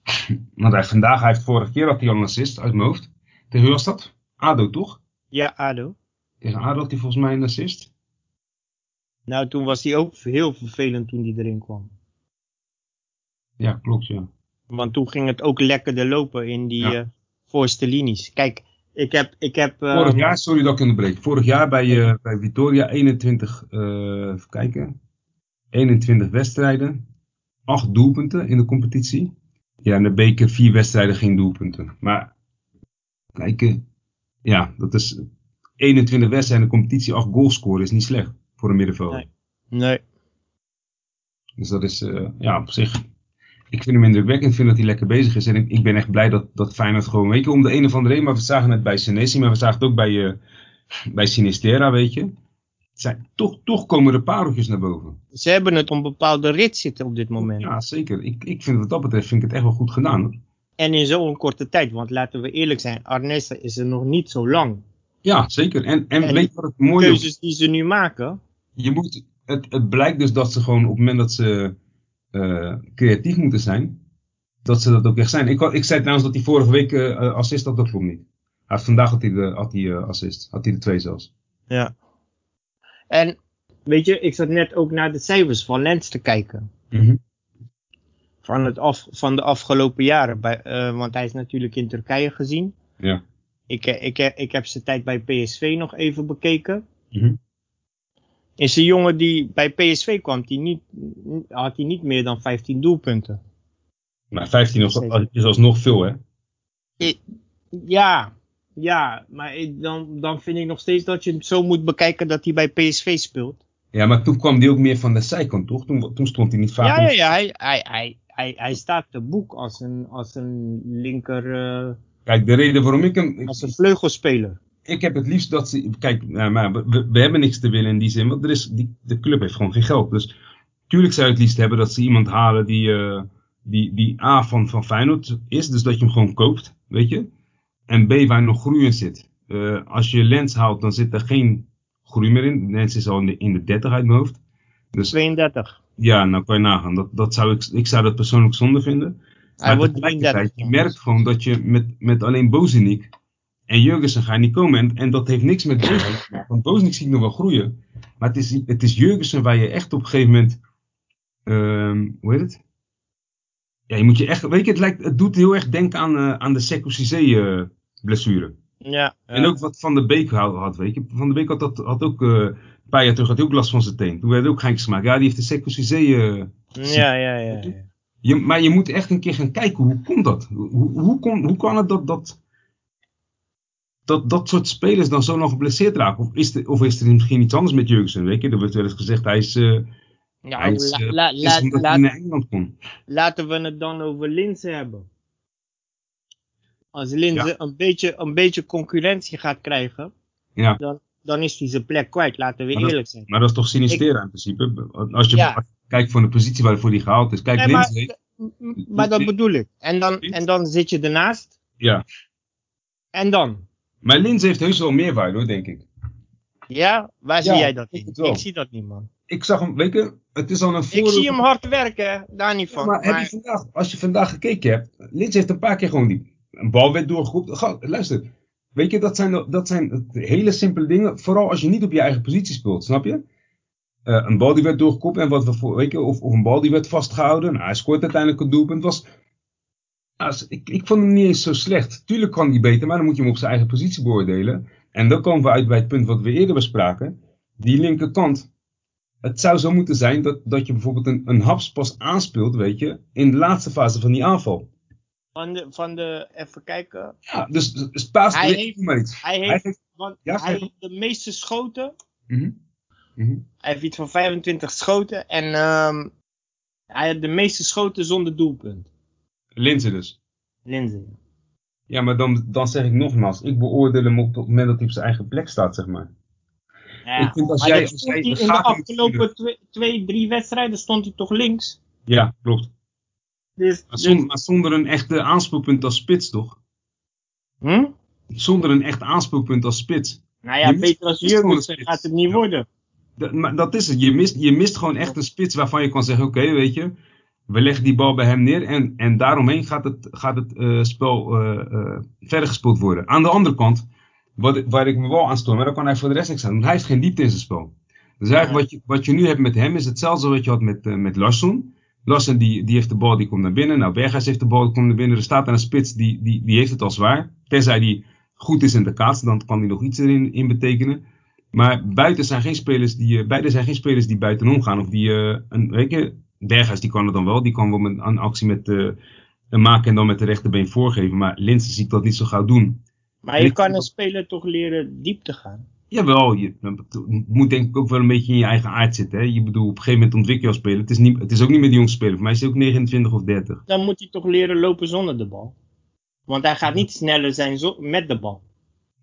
<clears throat> Want hij vandaag, hij heeft vorige keer had hij al een assist uit mijn hoofd. Tegen wie was dat? ADO toch? Ja, ADO. Tegen ADO had hij volgens mij een assist. Nou, toen was hij ook heel vervelend toen hij erin kwam. Ja, klopt ja. Want toen ging het ook lekkerder lopen in die Ja. eh, voorste linies. Kijk, ik heb... Ik heb eh, Vorig jaar, sorry dat ik onderbreek. Vorig jaar bij, eh, bij Vitoria 21, eh, even kijken. 21 wedstrijden. 8 doelpunten in de competitie. Ja, in de beker 4 wedstrijden geen doelpunten. Maar, kijken. Ja, dat is 21 wedstrijden in de competitie, 8 goals scoren is niet slecht voor een middenvelder. Nee. Nee. Dus dat is, ja, op zich. Ik vind hem indrukwekkend. Ik vind dat hij lekker bezig is. En ik, ik ben echt blij dat, dat Feyenoord gewoon, weet je, om de een of andere reden. Maar we zagen het bij Senesi, maar we zagen het ook bij, eh bij Sinistera, weet je. Zijn, toch, toch komen er pareltjes naar boven. Ze hebben het op een bepaalde rit zitten op dit moment. Ja, zeker. Ik, ik vind wat dat betreft vind ik het echt wel goed gedaan. hoor. En in zo'n korte tijd. Want laten we eerlijk zijn, Arnessa is er nog niet zo lang. Ja, zeker. En, en, En weet je wat het mooie is? Keuzes die ze nu maken. Je moet, het, het blijkt dus dat ze gewoon op het moment dat ze eh, creatief moeten zijn, dat ze dat ook echt zijn. Ik, ik zei trouwens dat hij vorige week eh, assist had, dat klopt niet. Hij vandaag had hij de had hij, assist. Had hij de twee zelfs. Ja. En weet je, ik zat net ook naar de cijfers van Lens te kijken. Van, het af, van de afgelopen jaren. Bij, want hij is natuurlijk in Turkije gezien. Ja. Ik, ik, ik heb zijn tijd bij PSV nog even bekeken. Mhm. Is een jongen die bij PSV kwam, die niet, had hij niet meer dan 15 doelpunten. Maar 15 is, alsnog veel, hè? Ja, ja, maar ik- dan, dan vind ik nog steeds dat je het zo moet bekijken dat hij bij PSV speelt. Ja, maar toen kwam hij ook meer van de zijkant, toch? Toen, toen stond hij niet vaak... Ja, in ja, ja, hij, hij, hij, hij, hij staat te boek als een, als een linker, eh, Kijk, de reden waarom ik hem... als een vleugelspeler. Ik heb het liefst dat ze. Kijk, nou, maar we, hebben niks te willen in die zin. Want er is, die, de club heeft gewoon geen geld. Dus tuurlijk zou je het liefst hebben dat ze iemand halen die, eh, die, die A van, van Feyenoord is. Dus dat je hem gewoon koopt, weet je. En B waar nog groei in zit. Eh, als je Lens haalt, dan zit er geen groei meer in. Lens is al in de, in de 30 uit mijn hoofd. Dus 32. ja, nou kan je nagaan. Dat, dat zou ik, ik zou dat persoonlijk zonde vinden. Hij Maar wordt tegelijkertijd, 33. je merkt gewoon dat je met, met alleen Bozenik en Jurgensen ga je niet komen. En, en dat heeft niks met Bozenik te maken. Want Bozenik zie ik nog wel groeien. Maar het is, het is Jurgensen waar je echt op een gegeven moment... ehm, hoe heet het? Ja, je moet je echt... Weet je, het, lijkt, het doet heel erg denken aan, eh, aan de Sekou Cissé eh, blessure. Ja, En ook wat Van der Beek had, had, weet je. Van der Beek had, dat, had ook... eh, een paar jaar terug had hij ook last van zijn teen. Toen werd ook geintjes gemaakt. Ja, die heeft de Cissé... eh, ja, ja, ja. ja. je, maar je moet echt een keer gaan kijken, hoe komt dat? Hoe, hoe, kon, hoe kan het dat dat, dat dat soort spelers dan zo lang geblesseerd raken? Of is, er, of is er misschien iets anders met Jurgensen? Weet je, er wordt wel eens gezegd, hij is, eh Ja, hij is, la- eh, la- is naar Engeland laten we het dan over Linzen hebben. Als Linzen Ja. een, beetje, een beetje concurrentie gaat krijgen, Ja. dan, dan is hij zijn plek kwijt, laten we dat- eerlijk zijn. Maar dat is toch Sinistera in principe? Als je Ja. kijkt van de positie waarvoor hij gehaald is. Kijk, Nee, maar, Lindsay, maar dat bedoel ik. En dan, en dan zit je ernaast. ja. En dan? Maar Lindsay heeft heus wel meerwaarde hoor, denk ik. Ja, waar zie Ja, jij dat ik in? het. Ik zie dat niet, man. Ik zag hem, weet je, het is al een Ik voordeel zie hem hard werken, daar niet Ja, van. maar heb je vandaag, als je vandaag gekeken hebt, Lins heeft een paar keer gewoon die, een bal werd doorgeroepen. Ga- Luister, weet je, dat zijn, dat zijn hele simpele dingen. Vooral als je niet op je eigen positie speelt, snap je? Eh, een bal die werd doorgekopt en wat we voor, weet je, of, of een bal die werd vastgehouden. Nou, hij scoort uiteindelijk een doelpunt. Was, nou, s- ik, ik vond hem niet eens zo slecht. Tuurlijk kan hij beter, maar dan moet je hem op zijn eigen positie beoordelen. En dan komen we uit bij het punt wat we eerder bespraken. Die linkerkant, het zou zo moeten zijn dat, dat je bijvoorbeeld een, een haps pas aanspeelt, weet je, in de laatste fase van die aanval. Van de, van de even kijken. Ja, dus, dus paas Hij heeft- iets. Hij Hij heeft, heeft- want Ja, hij heeft de meeste schoten. Mhm. Mhm. Hij heeft iets van 25 schoten. En ehm, hij had de meeste schoten zonder doelpunt. Linzen dus. Linzen. Ja, maar dan, dan zeg ik nogmaals, ik beoordeel hem op het moment dat hij op zijn eigen plek staat, zeg maar. Ja, Ik vind als jij- als in de afgelopen twee, twee, drie wedstrijden stond hij toch links. Ja, klopt. Dus, Maar, dus- zon- maar zonder een echte aanspeelpunt als spits, toch? hm? Zonder een echt aanspeelpunt als spits. Nou ja, beter als Jurgensen gaat het niet Ja. worden. Dat, maar dat is het. Je mist, je mist gewoon echt een spits waarvan je kan zeggen: oké, weet je, we leggen die bal bij hem neer en, en daaromheen gaat het, gaat het eh, spel eh, eh, verder gespeeld worden. Aan de andere kant, wat, waar ik me wel aan stoor, maar daar kan hij voor de rest niks aan doen. Hij heeft geen diepte in zijn spel. Dus eigenlijk wat, je, wat je nu hebt met hem is hetzelfde wat je had met, met Larsson. Larsson die, die heeft de bal, die komt naar binnen. Nou, Berghuis heeft de bal, die komt naar binnen. Er staat daar een spits, die, die, die heeft het al zwaar. Tenzij die goed is in de kaats, dan kan hij nog iets erin in betekenen. Maar buiten zijn geen spelers die, beide zijn geen spelers die buitenom gaan. Of die, een, weet je, Berghuis die kan het dan wel. Die kan wel met, een actie met, eh, een maken en dan met de rechterbeen voorgeven. Maar Linsen zie ik dat niet zo gauw doen. Maar je kan een speler toch leren diep te gaan. Jawel, je je moet denk ik ook wel een beetje in je eigen aard zitten. Hè? Je bedoel, op een gegeven moment ontwikkel je als speler. Het is, niet, het is ook niet meer de jongste speler. Voor mij is hij ook 29 of 30. Dan moet hij toch leren lopen zonder de bal. Want hij gaat niet sneller zijn zo- met de bal.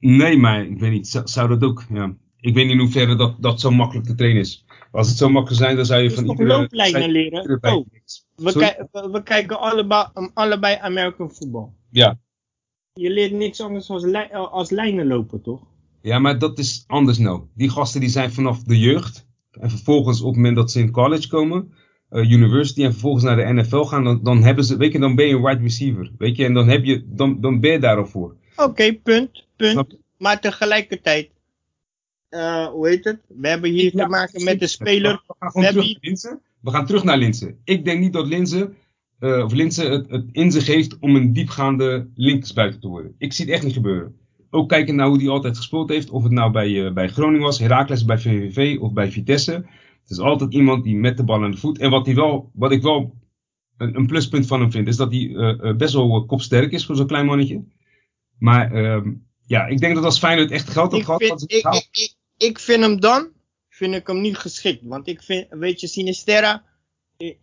Nee, maar ik weet niet. Zou, zou dat ook... Ja. Ik weet niet in hoeverre dat, dat zo makkelijk te trainen is. Als het zo makkelijk zou zijn, dan zou je van iedere... looplijnen leren? Oh, we, kijken allebei, allebei American voetbal. Ja. Je leert niks anders als, lij- als lijnen lopen, toch? Ja, maar dat is anders nou. Die gasten die zijn vanaf de jeugd. En vervolgens op het moment dat ze in college komen, eh, university, en vervolgens naar de NFL gaan, dan, dan hebben ze, weet je, dan ben je een wide receiver. Weet je, en dan, heb je, dan, dan ben je daar al voor. Oké, punt, punt. Maar tegelijkertijd, eh, hoe heet het? We hebben hier Ja, te maken met een speler. We gaan We terug naar Linzen. We gaan terug naar Linzen. Ik denk niet dat Linzen, eh, of Linzen het, het in zich heeft om een diepgaande linksbuiten te worden. Ik zie het echt niet gebeuren. Ook kijken naar hoe hij altijd gespeeld heeft. Of het nou bij, eh, bij Groningen was, Heracles, bij VVV of bij Vitesse. Het is altijd iemand die met de bal aan de voet. En wat, hij wel, wat ik wel een, een pluspunt van hem vind, is dat hij best wel kopsterk is voor zo'n klein mannetje. Maar ehm, ja, ik denk dat als Feyenoord echt geld had Ik gehad, vind, ik, ik, ik, vind hem dan, vind ik hem niet geschikt. Want ik vind, weet je, Sinisterra is,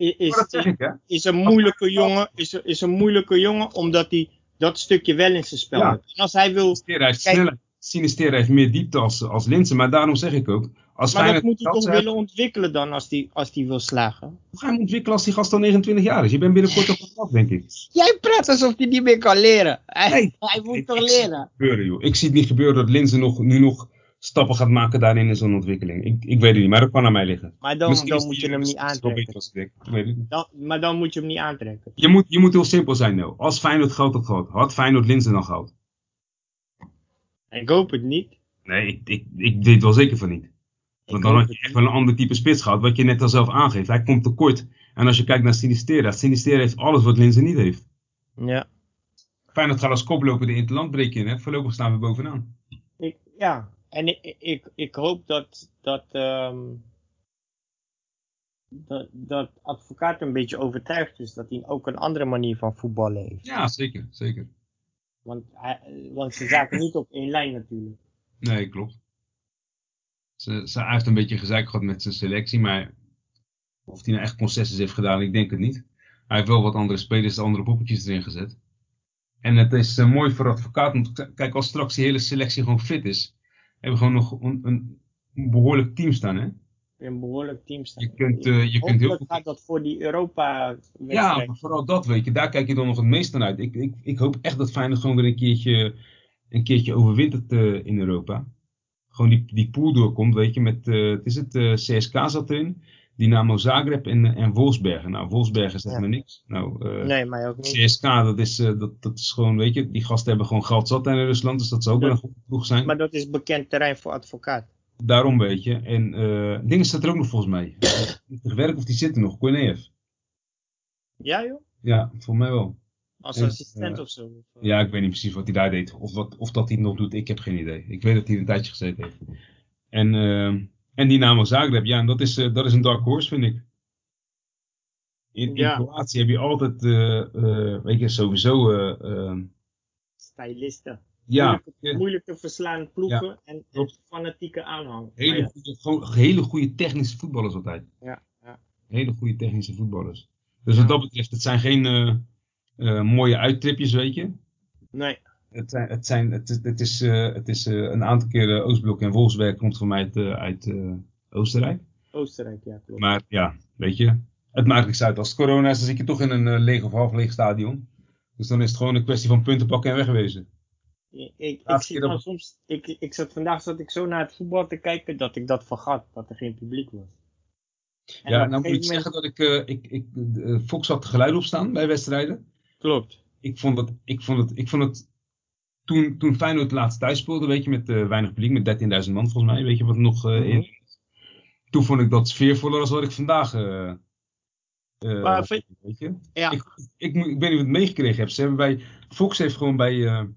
ik, hè? is een moeilijke jongen, is, is een moeilijke jongen, omdat hij dat stukje wel in zijn spel Ja. heeft. En als hij wil, Sinistera heeft snelheid. Sinistera heeft meer diepte als, als Linsen. Maar daarom zeg ik ook. Als maar dat moet hij toch willen ontwikkelen dan, als hij als die wil slagen. Hoe ga je hem ontwikkelen als die gast al 29 jaar is? Je bent binnenkort op af, denk ik. Jij praat alsof hij niet meer kan leren. Hij, Nee. hij moet toch leren. gebeuren, joh. Ik zie het niet gebeuren dat Linzen nog, nu nog stappen gaat maken daarin in zo'n ontwikkeling. Ik, ik weet het niet, maar dat kan aan mij liggen. Maar dan, Misschien dan moet je hem niet aantrekken. beter ik. Dan, maar dan moet je hem niet aantrekken. Je moet, je moet heel simpel zijn, Nel. Als Feyenoord geld had gehad, had Feyenoord Linzen dan gehad? Ik hoop het niet. Nee, ik, ik, ik weet wel zeker van niet. Want dan had je echt wel een ander type spits gehad, wat je net al zelf aangeeft. Hij komt tekort. En als je kijkt naar Sinistera, Sinistera heeft alles wat Linzen niet heeft. Ja. Feyenoord gaat als koploper de interland breken in, hè. Voorlopig staan we bovenaan. Ik, ja. En ik, ik, ik hoop dat, dat, ehm, dat, dat advocaat een beetje overtuigd is dat hij ook een andere manier van voetballen heeft. Ja, zeker, zeker. Want, hij, want ze zaten niet op één lijn natuurlijk. Nee, klopt. Ze, ze, heeft een beetje gezeik gehad met zijn selectie, maar of hij nou echt concessies heeft gedaan, ik denk het niet. Hij heeft wel wat andere spelers, andere poppetjes erin gezet. En het is eh, mooi voor advocaat, want kijk, als straks die hele selectie gewoon fit is, hebben gewoon nog een, een, behoorlijk team staan, hè? Een behoorlijk team staan. Je kunt, eh, je kunt heel Hopelijk goed... gaat dat voor die Europa Ja, maar vooral dat, weet je, daar kijk je dan nog het meest naar uit. Ik, ik, ik hoop echt dat Feyenoord gewoon weer een keertje, een keertje overwintert eh, in Europa. Gewoon die, die pool doorkomt, weet je, met, eh, het is het, eh, CSK zat erin, Dynamo Zagreb en, en Wolfsbergen. Nou, Wolfsbergen zegt Ja. me niks. Nou, eh, Nee, mij ook niet. CSK, dat is, eh, dat, dat is gewoon, weet je, die gasten hebben gewoon geld zat in Rusland, dus dat zou ook wel een goede ploeg zijn. Maar dat is bekend terrein voor advocaat. Daarom, weet je. En eh dingen staat er ook nog volgens mij. Het werk of die zitten nog, Korneev. Ja joh? Ja, volgens mij wel. Als En, assistent eh, of zo. Ja, ik weet niet precies wat hij daar deed. Of, wat, of dat hij nog doet, ik heb geen idee. Ik weet dat hij een tijdje gezeten heeft. En ehm, En Dynamo Zagreb, ja, en dat is, eh, dat is een dark horse, vind ik. In, in Ja. Kroatië heb je altijd, eh, eh, weet je, sowieso, eh, eh, Stylisten. ja, moeilijk, moeilijk te verslaan ploegen en, en fanatieke aanhang. Hele, ja, goede, gewoon hele goede technische voetballers altijd. ja, ja. Hele goede technische voetballers. Dus wat dat betreft, het zijn geen mooie uittripjes, weet je. Nee, Het, zijn, het, zijn, het, is- het is, eh, het is eh, een aantal keer eh, Oostblok en Wolfsberg komt voor mij uit, eh, uit Oostenrijk. Oostenrijk, ja, klopt. Maar ja, weet je, het maakt niks uit. Als het corona is, dan zit je toch in een leeg of half leeg stadion. Dus dan is het gewoon een kwestie van punten pakken en wegwezen. Ik, ik, dat- soms, ik, ik zat vandaag zat ik zo naar het voetbal te kijken dat ik dat vergat, dat er geen publiek was. En ja, nou moet ik zeggen dat ik, eh, ik, ik Fox had geluid op staan bij wedstrijden. Klopt. Ik vond het, ik vond het, ik vond het toen, toen Feyenoord laatst thuis speelde, weet je, met eh, weinig publiek, met 13.000 man volgens mij, weet je wat nog eh, in. Toen vond ik dat sfeervoller als wat ik vandaag. eh, Maar vind- weet je? Ja, Ik, ik, moet- ik weet niet of je het meegekregen hebt. Ze hebben bij, Fox heeft gewoon bij,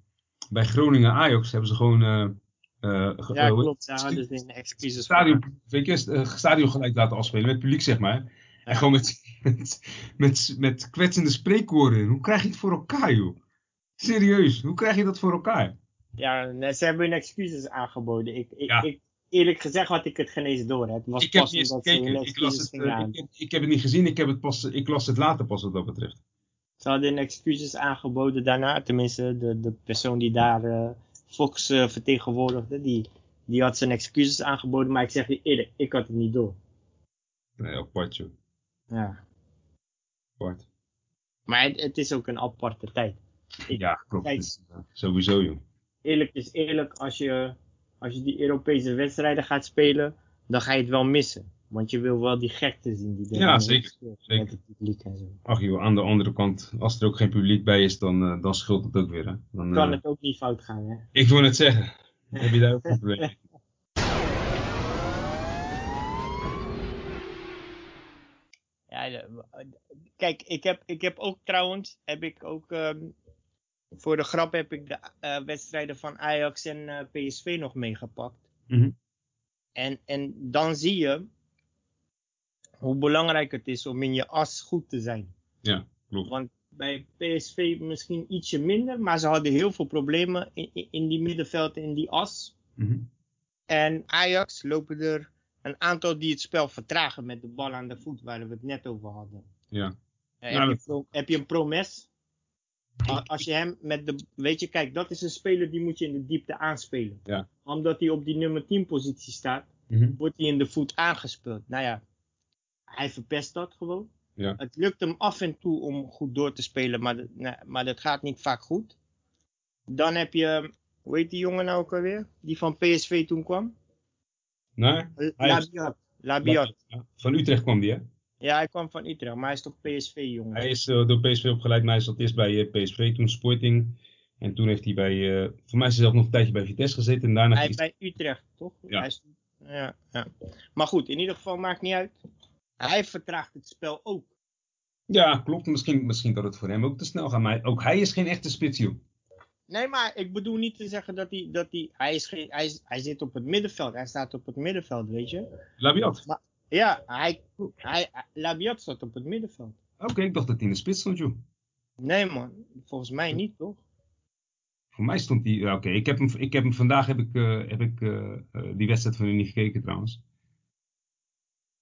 bij Groningen Ajax hebben ze gewoon. ge- ja klopt. ze een excuses stadion, weet je, stadion gelijk laten afspelen met publiek, zeg maar. En gewoon met, met, <laughs> met, met kwetsende spreekwoorden. Hoe krijg je het voor elkaar, joh? Serieus, hoe krijg je dat voor elkaar? Ja, ze hebben hun excuses aangeboden. Ik, ik, Ja. ik, eerlijk gezegd had ik het geen eens door. Het was Ik heb pas niet hun gekeken. Ik, las het, eh, ik, heb, ik heb het niet gezien. Ik, heb het pas, ik las het later pas wat dat betreft. Ze hadden hun excuses aangeboden daarna. Tenminste, de, de persoon die daar eh, Fox eh, vertegenwoordigde, die, die had zijn excuses aangeboden. Maar ik zeg je eerlijk, ik had het niet door. Nee, apart, joh. Ja. Apart. Maar het, het is ook een aparte tijd. Ja, klopt. kijk. Sowieso, joh. Eerlijk is eerlijk, als je, als je die Europese wedstrijden gaat spelen, dan ga je het wel missen. Want je wil wel die gekte zien die er Ja, zeker, speelt, zeker. Met het publiek en zo. Ach joh, aan de andere kant, als er ook geen publiek bij is, dan, eh, dan scheelt het ook weer. Hè? Dan, Kan eh, het ook niet fout gaan, hè? Ik wil het zeggen. Heb je daar ook een probleem mee? <laughs> Ja, kijk, ik heb, ik heb ook trouwens, heb ik ook, ehm, voor de grap heb ik de eh, wedstrijden van Ajax en eh, PSV nog meegepakt. Mhm. En, en dan zie je hoe belangrijk het is om in je as goed te zijn. Ja, klopt. Want bij PSV misschien ietsje minder, maar ze hadden heel veel problemen in, in, die middenveld, in die as. Mhm. En Ajax lopen er een aantal die het spel vertragen met de bal aan de voet, waar we het net over hadden. Ja. Eh, Ja, heb, dat- je pro- heb je een promes? Als je hem met de. Weet je, kijk, dat is een speler die moet je in de diepte aanspelen. Ja. Omdat hij op die nummer 10 positie staat, Mhm. wordt hij in de voet aangespeeld. Nou ja, hij verpest dat gewoon. Ja. Het lukt hem af en toe om goed door te spelen, maar, dat- nee, maar dat gaat niet vaak goed. Dan heb je, hoe heet die jongen nou ook alweer? Die van PSV toen kwam? Nee? Labiat. Van Utrecht kwam die, hè? Ja, hij kwam van Utrecht, maar hij is toch PSV-jongen? Hij is eh, door PSV opgeleid, maar hij zat eerst bij eh, PSV, toen Sporting. En toen heeft hij bij, eh, voor mij is hij zelf nog een tijdje bij Vitesse gezeten. En daarna Hij is bij Utrecht, toch? Ja. Hij is, ja, ja. Maar goed, in ieder geval maakt niet uit. Hij vertraagt het spel ook. Ja, klopt. Misschien, misschien dat het voor hem ook te snel gaat. Maar ook hij is geen echte spits, joh. Nee, maar ik bedoel niet te zeggen dat hij, dat hij, hij, is geen, hij, hij zit op het middenveld. Hij staat op het middenveld, weet je. Labiat. Ja, hij, hij, Labiat staat op het middenveld. Oké, ik dacht dat hij in de spits stond, joh. Nee man, volgens mij niet, toch? Voor mij stond hij. Oké, ik heb hem, ik heb hem vandaag heb ik, eh, heb ik eh, eh, die wedstrijd van hem niet gekeken trouwens.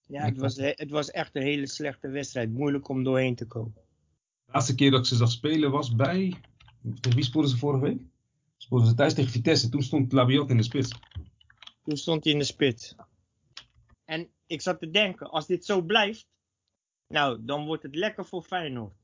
Ja, het was, het was echt een hele slechte wedstrijd. Moeilijk om doorheen te komen. De laatste keer dat ik ze zag spelen was bij. Tegen wie speelden ze vorige week? Speelden ze thuis tegen Vitesse. Toen stond Labiat in de spits. Toen stond hij in de spits. En ik zat te denken, als dit zo blijft, nou, dan wordt het lekker voor Feyenoord.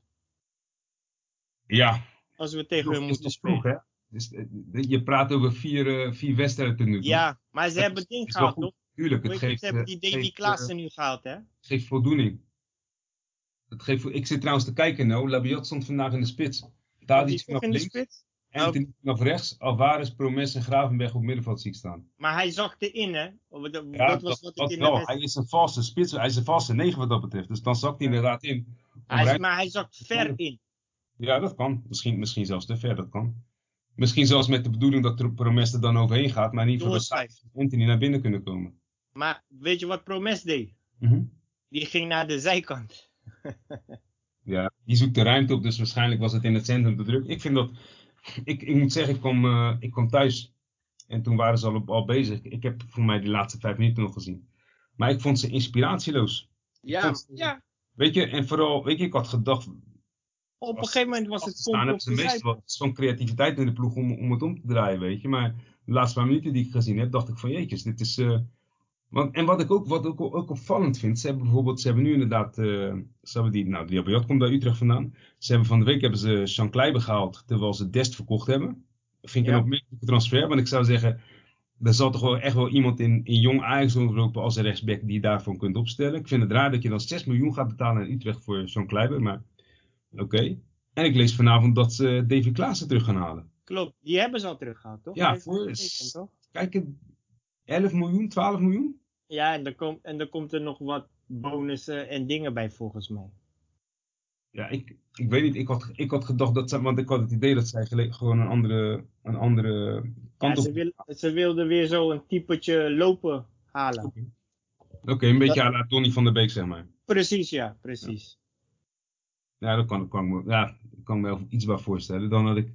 Ja, Als we tegen is moeten spelen. vroeg, hè? Dus, eh, je praat over vier, eh, vier wedstrijden nu. Ja, maar ze Dat hebben is- ding gehaald, toch? Tuurlijk, het geeft, ze hebben eh, die Davy Klaassen nu gehaald, hè? eh, geeft voldoening. Het geeft, ik zit trouwens te kijken, nou. Labiat stond vandaag in de spits. Tadic vanaf in de links. Anthony vanaf rechts. Alvarez, Promes en Gravenberg op middenveld zie ik staan. Maar hij zakte in, hè? Dat, dat Ja, was dat, wat ik dat in wel. wedstrijd... Hij is een valse spits. Hij is een valse negen wat dat betreft. Dus dan zakt hij inderdaad in. Hij, maar hij zakt ver in. Ja, dat kan. Misschien, misschien zelfs te ver, dat kan. Misschien zelfs met de bedoeling dat Promes er dan overheen gaat, maar niet voor dat Doorschuift. Anthony naar binnen kunnen komen. Maar weet je wat Promes deed? Mhm. Die ging naar de zijkant. Ja, die zoekt de ruimte op, dus waarschijnlijk was het in het centrum te druk. Ik vind dat, ik, ik moet zeggen, ik kwam, eh, ik kwam thuis en toen waren ze al, al bezig. Ik heb voor mij die laatste vijf minuten nog gezien. Maar ik vond ze inspiratieloos. Ja, ja. Weet je, en vooral, weet je, ik had gedacht, Op een gegeven moment was het pompen hebben ze de meestal zo'n creativiteit in de ploeg om, om het om te draaien, weet je. Maar de laatste paar minuten die ik gezien heb, dacht ik van jeetjes, dit is... eh, want, en wat ik ook, wat ik ook opvallend vind, ze hebben bijvoorbeeld, ze hebben nu inderdaad, eh, ze hebben die, nou komt uit Utrecht vandaan. Ze hebben van de week hebben ze Sean Kleiber gehaald, terwijl ze Dest verkocht hebben. Vind ik Ja. een opmerkelijke transfer, want ik zou zeggen, er zal toch wel echt wel iemand in, in jong Ajax rondlopen als een rechtsback die je daarvan kunt opstellen. Ik vind het raar dat je dan 6 miljoen gaat betalen aan Utrecht voor Sean Kleiber, maar oké. En ik lees vanavond dat ze Davy Klaassen terug gaan halen. Klopt, die hebben ze al teruggehaald, toch? Ja, voor- getekend, toch? Kijk, 11 miljoen, 12 miljoen? Ja, en er, komt, en er komt er nog wat bonussen en dingen bij volgens mij. Ja, ik, ik weet niet. Ik had, ik had gedacht dat ze, want ik had het idee dat zij gewoon een andere, een andere Ja, kant op. ze, wil, ze wilden weer zo een typetje lopen halen. Oké, een beetje à la Donny van der Beek, zeg maar. Precies, ja, precies. Ja, dat kan, me, ja, ik kan me wel iets bij voorstellen. Dan had ik.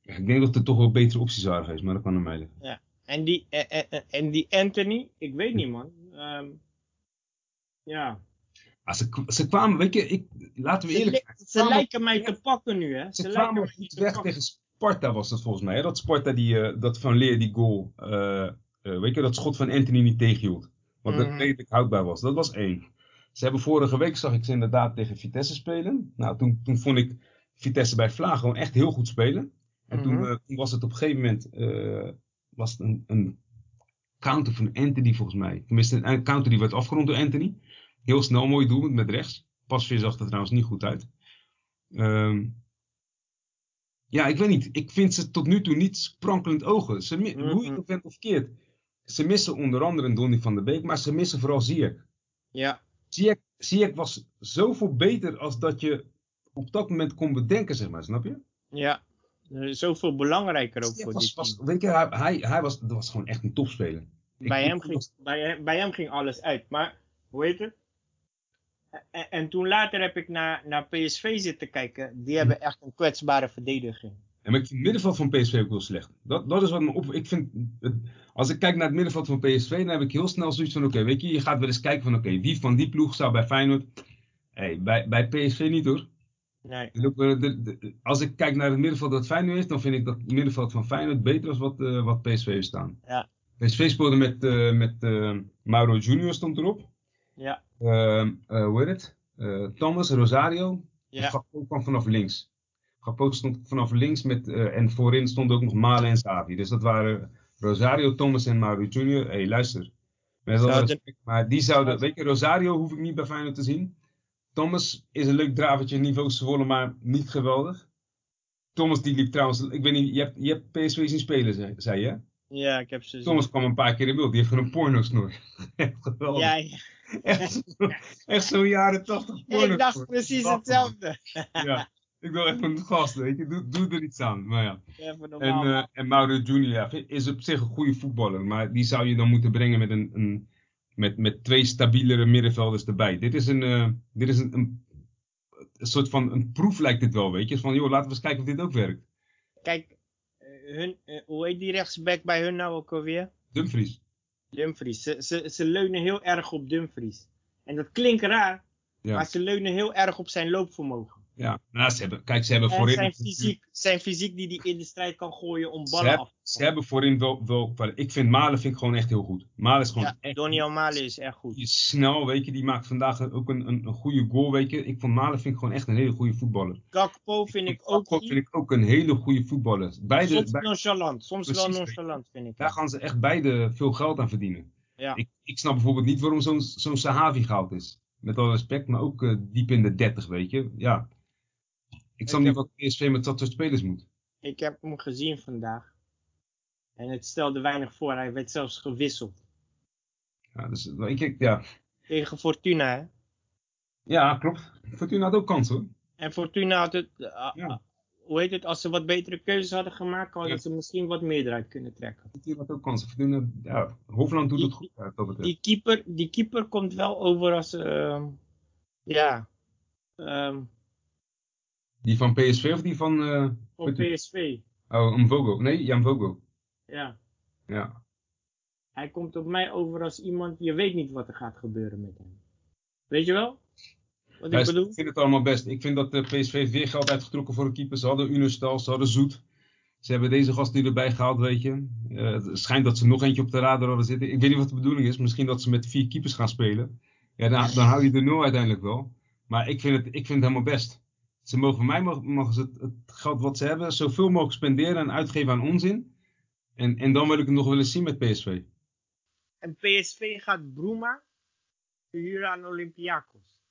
Ja, ik denk dat er toch wel betere opties waren geweest, maar dat kan aan mij liggen. En die, en, en, en die Anthony, ik weet niet man. Ehm, ja. Ah, ze, ze kwamen, weet je, ik, laten we Ze, eerlijk li- zijn. ze lijken mij te pakken nu, hè? Ze, Ze, kwamen lijken mij te weg pakken. tegen Sparta, was dat volgens mij. Hè? Dat Sparta, die, eh, dat Van Leer die goal, eh, eh, weet je, dat schot van Anthony niet tegenhield. Wat dat Mhm. redelijk houdbaar was. Dat was één. Ze hebben vorige week, zag ik ze inderdaad tegen Vitesse spelen. Nou, toen, toen vond ik Vitesse bij Vlaag gewoon echt heel goed spelen. En toen, Mhm. eh, toen was het op een gegeven moment, eh, was het een, een counter van Anthony volgens mij. Tenminste, een counter die werd afgerond door Anthony. Heel snel, mooi doelpunt met rechts. Pasveer zag er trouwens niet goed uit. Ehm, ja, ik weet niet. Ik vind ze tot nu toe niet sprankelend ogen. Ze. Hoe je het bent of keert. Ze missen onder andere een Donny van der Beek, maar ze missen vooral Ziyech. Ja, Ziyech, Ziyech was zoveel beter als dat je op dat moment kon bedenken, zeg maar. Snap je? ja. Eh, Zoveel belangrijker ook voor was, dit was, weet je, hij, hij, hij was, dat was gewoon echt een topspeler. Bij hem, ging, bij, hem, bij hem ging alles uit. Maar, hoe heet het? En, en toen later heb ik naar, naar PSV zitten kijken. Die hebben echt een kwetsbare verdediging. Maar ik vind het middenveld van PSV ook heel slecht. Dat, dat is wat me op. Ik vind, als ik kijk naar het middenveld van PSV, dan heb ik heel snel zoiets van: oké, weet je, je gaat wel eens kijken van: oké, wie van die ploeg zou bij Feyenoord. Hey, bij, bij PSV niet hoor. Nee. De- de- als ik kijk naar het middenveld dat Feyenoord heeft, dan vind ik dat het middenveld van Feyenoord beter is wat, eh, wat PSV heeft staan. Ja. PSV speelde met, eh, met eh, Mauro Junior stond erop. Ja, Ehm, eh, hoe heet het? Eh, Thomas, Rosario. ja, Gakpo kwam vanaf links. Gakpo stond vanaf links met, eh, en voorin stonden ook nog Malen en Savi. Dus dat waren Rosario, Thomas en Mauro Junior. Hé, hey, luister. Met alle Zouden- respect, maar die zouden, Zouden- weet je, Rosario hoef ik niet bij Feyenoord te zien. Thomas is een leuk dravertje, niveau Zwolle, maar niet geweldig. Thomas die liep trouwens, ik weet niet, je hebt, je hebt PSV zien spelen, zei, zei je? ja, ik heb ze Thomas kwam een paar keer in beeld, die heeft gewoon een porno-snor. <laughs> Echt geweldig. Ja, ja. Echt, zo- echt zo'n jaren tachtig porno <laughs> ik dacht precies hetzelfde. <laughs> Ja, ik wil echt een gast, weet je, doe, doe er iets aan. Maar ja. En, normaal. man. en Mauro Junior is op zich een goede voetballer, maar die zou je dan moeten brengen met, een, een, met, met twee stabielere middenvelders erbij. Dit is een, eh, dit is een, een, een soort van een proef lijkt dit wel, weet je. Van joh, laten we eens kijken of dit ook werkt. Kijk, eh, hun, eh, hoe heet die rechtsback bij hun nou ook alweer? Dumfries. Dumfries. Ze, ze, ze leunen heel erg op Dumfries. En dat klinkt raar, Ja. maar ze leunen heel erg op zijn loopvermogen. Ja, nou, ze hebben, kijk, ze hebben En voorin... zijn fysiek, zijn fysiek die hij in de strijd kan gooien om Ze, ballen heb- af te ze hebben voorin wel, wel Ik vind Malen vind ik gewoon echt heel goed. Malen is gewoon Ja, echt Donny O'Malley is echt goed. Snel, weet je. Die maakt vandaag ook een, een, een goede goal, weet je. Ik vond Malen vind ik gewoon echt een hele goede voetballer. Gakpo vind ik ook Gakpo vind ik ook een hele goede voetballer. Beide, Soms bij- nonchalant, soms wel Precies, nonchalant vind ik. daar gaan ze echt beide veel geld aan verdienen. Ja. Ik, ik snap bijvoorbeeld niet waarom zo'n zo'n Sahavi gehaald is. Met alle respect, maar ook eh, diep in de 30, weet je. Ja. Ik snap niet wat PSV met dat soort spelers moet. Ik heb hem gezien vandaag. En het stelde weinig voor, hij werd zelfs gewisseld. Ja, dus, ik, ik- ja. Tegen Fortuna, hè. ja, klopt. Fortuna had ook kans hoor. En Fortuna had het... ah, Ja. hoe heet het, als ze wat betere keuzes hadden gemaakt, hadden Ja. ze misschien wat meer eruit kunnen trekken. Die had ook kansen. Verdienen, ja, Hofland doet Die- het goed. Ja, dat betreft. Die keeper, die keeper komt wel over als, ehm, ja, ehm Die van PSV of die van... eh van PSV. oh, Mvogo. Nee, Jan Vogo. Ja. Ja. Hij komt op mij over als iemand, je weet niet wat er gaat gebeuren met hem. Weet je wel? Wat ik Ja, bedoel? ik vind het allemaal best. Ik vind dat de PSV heeft weer geld uitgetrokken voor een keeper. Ze hadden Unestal, ze hadden Zoet. Ze hebben deze gast nu erbij gehaald, weet je. Eh, het schijnt dat ze nog eentje op de radar hadden zitten. Ik weet niet wat de bedoeling is. Misschien dat ze met vier keepers gaan spelen. Ja, dan, dan hou je de nul uiteindelijk wel. Maar ik vind het, ik vind het helemaal best. Ze mogen voor mij mogen, mogen ze het, het geld wat ze hebben zoveel mogelijk spenderen en uitgeven aan onzin. En, en dan wil ik het nog wel eens zien met PSV. En PSV gaat Bruma verhuren aan Olympiakos.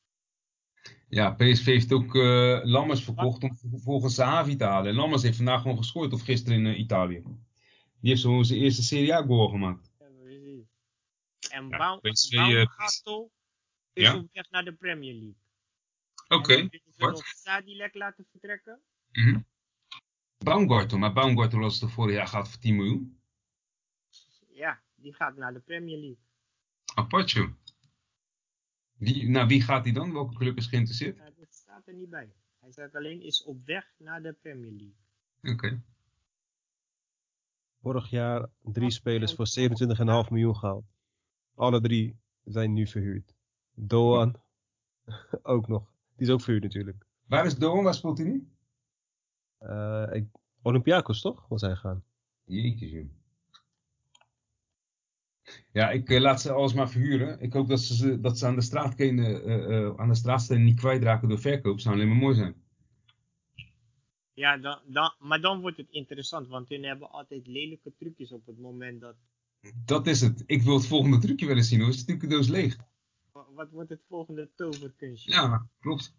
Ja, PSV heeft ook eh, Lammers verkocht om vervolgens Sahavi te halen. En Lammers heeft vandaag gewoon gescoord, of gisteren in eh, Italië. Die heeft zo zijn eerste Serie A goal gemaakt. Ja, precies. En Ja, Baum, PSV, eh, Baumgartel is Ja? op weg naar de Premier League. Oké, nog Sadilek laten vertrekken. Mhm. Baumgartel, maar Baumgartel was er vorig jaar gehad voor 10 miljoen. Ja, die gaat naar de Premier League. Joh. Wie, nou, wie gaat hij dan? Welke club is geïnteresseerd? Ja, dat staat er niet bij. Hij staat alleen is op weg naar de Premier League. Oké. Vorig jaar drie spelers voor 27,5 miljoen gehaald. Alle drie zijn nu verhuurd. Doan <laughs> ook nog. Die is ook verhuurd natuurlijk. Waar is Doan? Waar speelt hij nu? Eh, ik, Olympiakos toch? Was hij gaan. Jeetje joh. Ja, ik eh, laat ze alles maar verhuren. Ik hoop dat ze, ze- dat ze aan de straatkenen, eh, eh, aan de straatstenen niet kwijtraken door verkoop. Zou alleen maar mooi zijn. Ja, dan, dan, maar dan wordt het interessant, want hun hebben altijd lelijke trucjes op het moment dat... Dat is het. Ik wil het volgende trucje wel eens zien. Hoe is de trucendoos leeg? Wa- Wat wordt het volgende toverkunstje? Ja, klopt.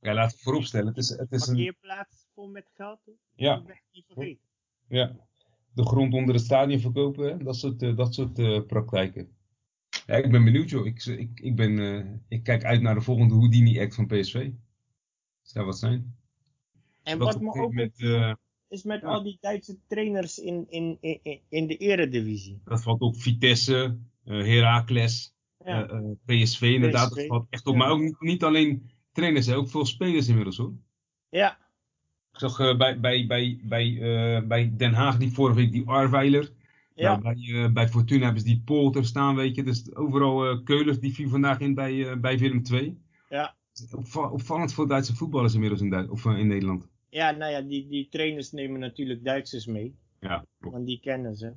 Ja, laten we vooropstellen. Het is, het is een, Parkeerplaats vol met geld? Ja. Dat ben ik niet vergeten. ja, de grond onder het stadion verkopen. Hè? Dat soort, eh, dat soort eh, praktijken. Ja, ik ben benieuwd joh. Ik, ik, ik, ben, eh, ik kijk uit naar de volgende Houdini-act van PSV. Zou wat zijn. En Dat wat me ook eh, is met ja. al die Duitse trainers in, in, in, in- de eredivisie. Dat valt op Vitesse, eh Heracles, Ja. eh, eh, PSV inderdaad. PSV, Dat valt echt op. ja. Maar ook niet, niet alleen trainers, hè, ook veel spelers inmiddels hoor. ja, Ik zag eh, bij, bij, bij, bij, eh, bij Den Haag die vorige week die Arweiler. ja. Nou, bij, eh, bij Fortuna hebben ze die Polter staan, weet je. Dus overal eh Keulers, die viel vandaag in bij, eh, bij Willem II. Ja. Opva- opvallend veel Duitse voetballers inmiddels in, Duits- of, eh, in Nederland. ja, nou ja, die, die trainers nemen natuurlijk Duitsers mee, Ja, want die kennen ze.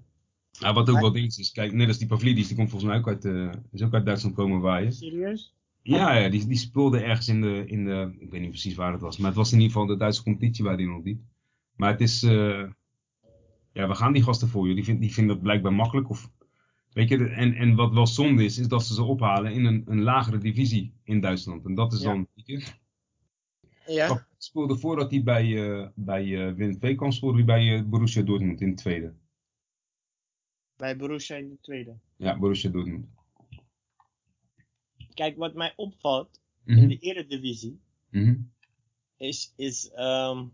Nou, wat ook Maar- wel ding is, kijk, net als die Pavlidis, die komt volgens mij ook uit, eh, is ook uit Duitsland komen waaien. Serieus? Ja, ja die, die speelde ergens in de, in de, ik weet niet precies waar het was, maar het was in ieder geval de Duitse competitie waar hij nog liep. Maar het is, eh, ja, we gaan die gasten voor je. Die, vind, die vinden dat blijkbaar makkelijk. Of, weet je, en, en wat wel zonde is, is dat ze ze ophalen in een, een lagere divisie in Duitsland. En dat is Ja. dan, Ja. Speelde voordat hij bij, eh bij eh Willem II kwam, speelde hij bij eh, Borussia Dortmund in de tweede. Bij Borussia in de tweede. Ja, Borussia Dortmund. Kijk, wat mij opvalt Mhm, in de eredivisie mhm. is, is ehm,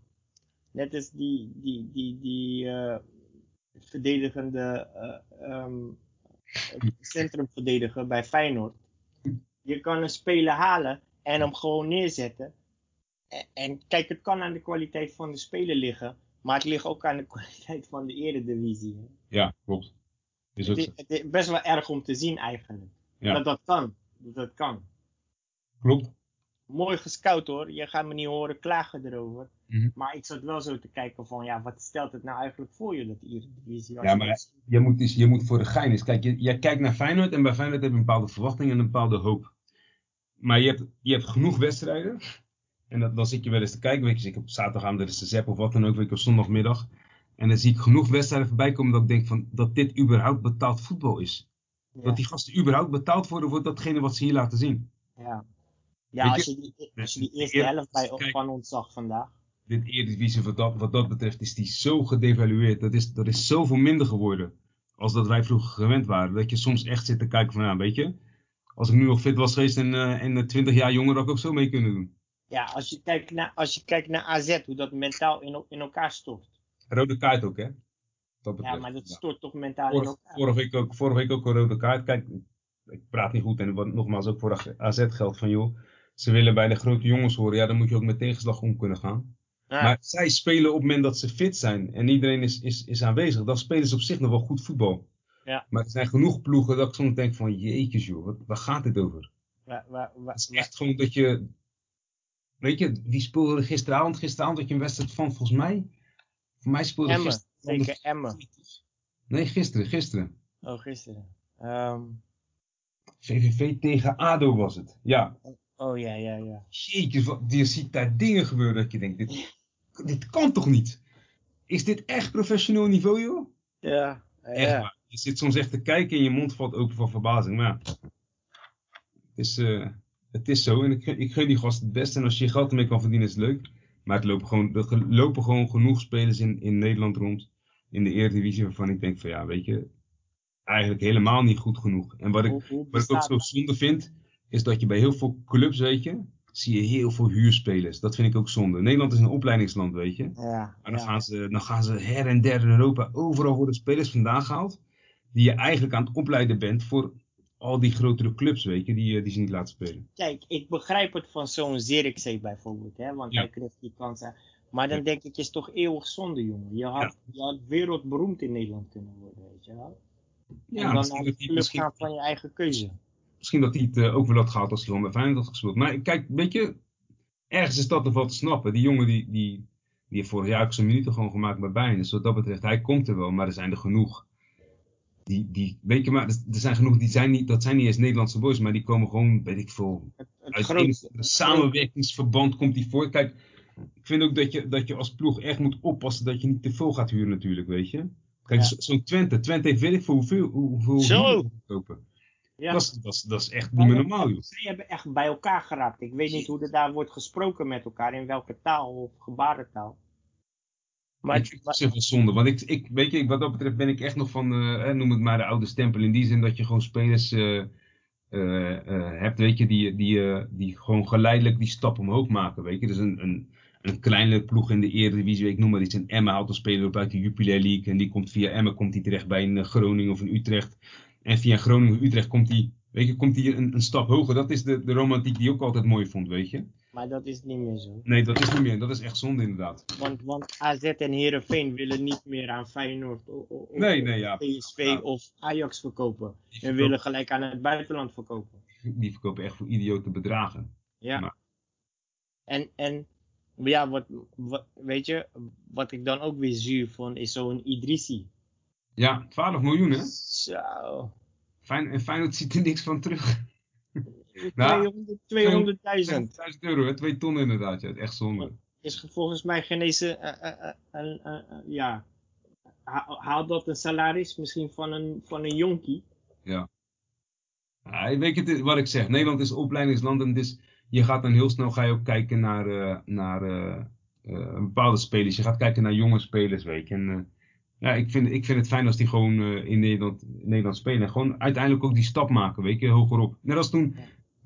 net als die, die, die, die eh, verdedigende eh, ehm, centrumverdediger bij Feyenoord. Je kan een speler halen en hem gewoon neerzetten. En, en kijk, het kan aan de kwaliteit van de speler liggen, maar het ligt ook aan de <laughs> kwaliteit van de eredivisie. hè. Ja, klopt. Is ook Het, is, het is best wel erg om te zien eigenlijk. Ja. Dat dat kan. Dat dat kan. Klopt. Mooi gescout hoor. Je gaat me niet horen klagen erover. Mhm. Maar ik zat wel zo te kijken van, ja, wat stelt het nou eigenlijk voor je, dat Eredivisie? Ja, je maar je moet, dus, je moet voor de gein eens. Kijk, je, jij kijkt naar Feyenoord en bij Feyenoord heb je een bepaalde verwachting en een bepaalde hoop. Maar je hebt, je hebt genoeg wedstrijden. En dat, dan zit je wel eens te kijken. Weet je, ik op zaterdagavond er is de zep of wat dan ook, weet ik, op zondagmiddag. En dan zie ik genoeg wedstrijden voorbij komen dat ik denk van, dat dit überhaupt betaald voetbal is. ja, Dat die gasten überhaupt betaald worden voor datgene wat ze hier laten zien. ja. ja als, je, die, als je die eerste eer- helft bij, kijk. van ons zag vandaag. Dit Eredivisie wat dat, wat dat betreft is die zo gedevalueerd. Dat is, dat is zoveel minder geworden. Als dat wij vroeger gewend waren. Dat je soms echt zit te kijken van, ja, weet je. Als ik nu nog fit was geweest en, eh, en eh, 20 jaar jonger had ik ook zo mee kunnen doen. Ja, als je kijkt naar, als je kijkt naar AZ, hoe dat mentaal in, in elkaar stort. Rode kaart ook, hè? Dat Ja, maar dat Ja. stort toch mentaal in Vorige, elkaar. vorige, week ook, vorige week ook een rode kaart. Kijk, ik praat niet goed en wat nogmaals ook voor AZ geldt van joh. Ze willen bij de grote jongens horen. Ja, dan moet je ook met tegenslag om kunnen gaan. Ja, Maar zij spelen op het moment dat ze fit zijn en iedereen is, is, is aanwezig. Dan spelen ze op zich nog wel goed voetbal. Ja. Maar er zijn genoeg ploegen dat ik soms denk van jeetjes joh, wat, waar gaat dit over? waar, waar, waar, Het is echt gewoon dat je... Weet je, wie speelde er gisteravond? Gisteravond had je een wedstrijd van volgens mij... Voor mij speelde Emmen, gisteren... zeker Emmen. Nee, gisteren, gisteren. Oh, gisteren. Ehm, VVV tegen ADO was het. Ja. oh ja, ja, ja. Jeetje, je ziet daar dingen gebeuren dat je denkt, dit, dit kan toch niet? Is dit echt professioneel niveau, joh? Ja, Echt ja. waar. Je zit soms echt te kijken en je mond valt open van verbazing. Maar ja, het is, eh, het is zo. En ik, ik gun die gast het beste. En als je je geld ermee kan verdienen, is het leuk. Maar het lopen gewoon, er lopen gewoon genoeg spelers in, in Nederland rond. In de Eredivisie waarvan ik denk van ja, weet je, eigenlijk helemaal niet goed genoeg. En wat ik, wat ik ook zo zonde vind, is dat je bij heel veel clubs, weet je, zie je heel veel huurspelers. Dat vind ik ook zonde. Nederland is een opleidingsland, weet je. Ja, Maar dan, ja. gaan ze, dan gaan ze her en der in Europa, overal worden spelers vandaan gehaald. Die je eigenlijk aan het opleiden bent voor al die grotere clubs, weet je, die, eh, die ze niet laten spelen. Kijk, ik begrijp het van zo'n Zirkzee bijvoorbeeld, hè, want Ja. hij kreeg die kans. aan. Maar dan Ja. denk ik, is toch eeuwig zonde, jongen. Je had, je had wereldberoemd in Nederland kunnen worden, weet je wel. Ja, en dan naar de club gaan van je eigen keuze. Misschien dat hij het eh, ook wel had gehad als hij gewoon bij Feyenoord had gespeeld. Maar kijk, weet je, ergens is dat nog wel te snappen. Die jongen die, die, die heeft vorig jaar ook zijn minuten gewoon gemaakt bij Bayern. Dus wat dat betreft, hij komt er wel, maar er zijn er genoeg. Die, die, weet je, maar er zijn genoeg, die zijn niet, dat zijn niet eens Nederlandse boys, maar die komen gewoon, weet ik veel, Het, het uit een samenwerkingsverband komt die voor. Kijk, ik vind ook dat je, dat je als ploeg echt moet oppassen dat je niet te veel gaat huren natuurlijk, weet je. Kijk, Ja. zo- zo'n Twente, Twente heeft weet ik veel hoeveel, hoe- hoeveel Zo. kopen. Ja. Dat, is, dat, is, dat is echt niet meer normaal, joh. Zij hebben echt bij elkaar geraakt. Ik weet niet hoe er daar wordt gesproken met elkaar, in welke taal of gebarentaal. Maar, ik vind het zonde. Want ik, ik, weet je, wat dat betreft ben ik echt nog van, eh, noem het maar de oude stempel. In die zin dat je gewoon spelers eh, eh, hebt, weet je, die, die, die gewoon geleidelijk die stap omhoog maken. Weet je, dus een, een, een kleine ploeg in de Eredivisie, ik noem maar iets, een Emma haalt een speler op uit de Jupiler League. En die komt via Emma komt die terecht bij een Groningen of een Utrecht. En via Groningen of Utrecht komt die, weet je, komt die een, een stap hoger. Dat is de, de romantiek die ik ook altijd mooi vond, weet je. Maar dat is niet meer zo. Nee, dat is niet meer. Dat is echt zonde inderdaad. Want, want AZ en Herenveen willen niet meer aan Feyenoord of Nee, nee, ja. PSV Ja. of Ajax verkopen. Die En verkopen- willen gelijk aan het buitenland verkopen. die verkopen echt voor idiote bedragen. Ja. Maar- En, en ja, wat, wat, weet je, wat ik dan ook weer zuur vond, is zo'n Idrissi. Ja, 12 miljoen hè? Zo. Fijn, en Feyenoord ziet er niks van terug. Nou, 200 200.000. 1000 euro, hè? 2 ton inderdaad. Ja. Echt zonde. Is ge- volgens mij geen eens een- een- een- ja. Ha- Haalt dat een salaris misschien van een, van een jonkie? Ja, weet je wat ik zeg? Nederland is opleidingsland en dus je gaat dan heel snel ga je ook kijken naar, eh, naar eh, eh, bepaalde spelers. Je gaat kijken naar jonge spelers, weet je. En, eh, ja, ik vind, ik vind het fijn als die gewoon eh, in Nederland, Nederland spelen. En gewoon uiteindelijk ook die stap maken, weet je, hogerop. Net als toen,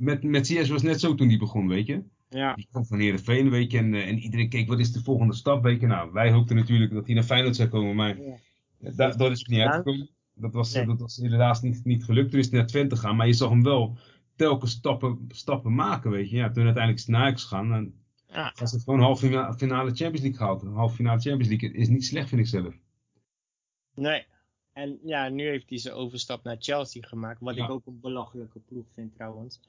met, met CS was net zo toen die begon, weet je. Ja. Die kwam van Heerenveen, weet je, en, eh, en iedereen keek, wat is de volgende stap, weet je. Nou, wij hoopten natuurlijk dat hij naar Feyenoord zou komen, maar Ja. eh, da- dat is niet uitgekomen. Dat was, Nee. dat was helaas niet, niet gelukt. Toen is hij naar Twente gegaan, maar je zag hem wel telkens stappen, stappen maken, weet je. Ja, toen uiteindelijk is hij naar Ajax gegaan, en Ja. was het gewoon halve fina- finale Champions League gehaald. Een halve finale Champions League is niet slecht, vind ik zelf. Nee. En ja, nu heeft hij zijn overstap naar Chelsea gemaakt. Wat Ja. ik ook een belachelijke ploeg vind trouwens.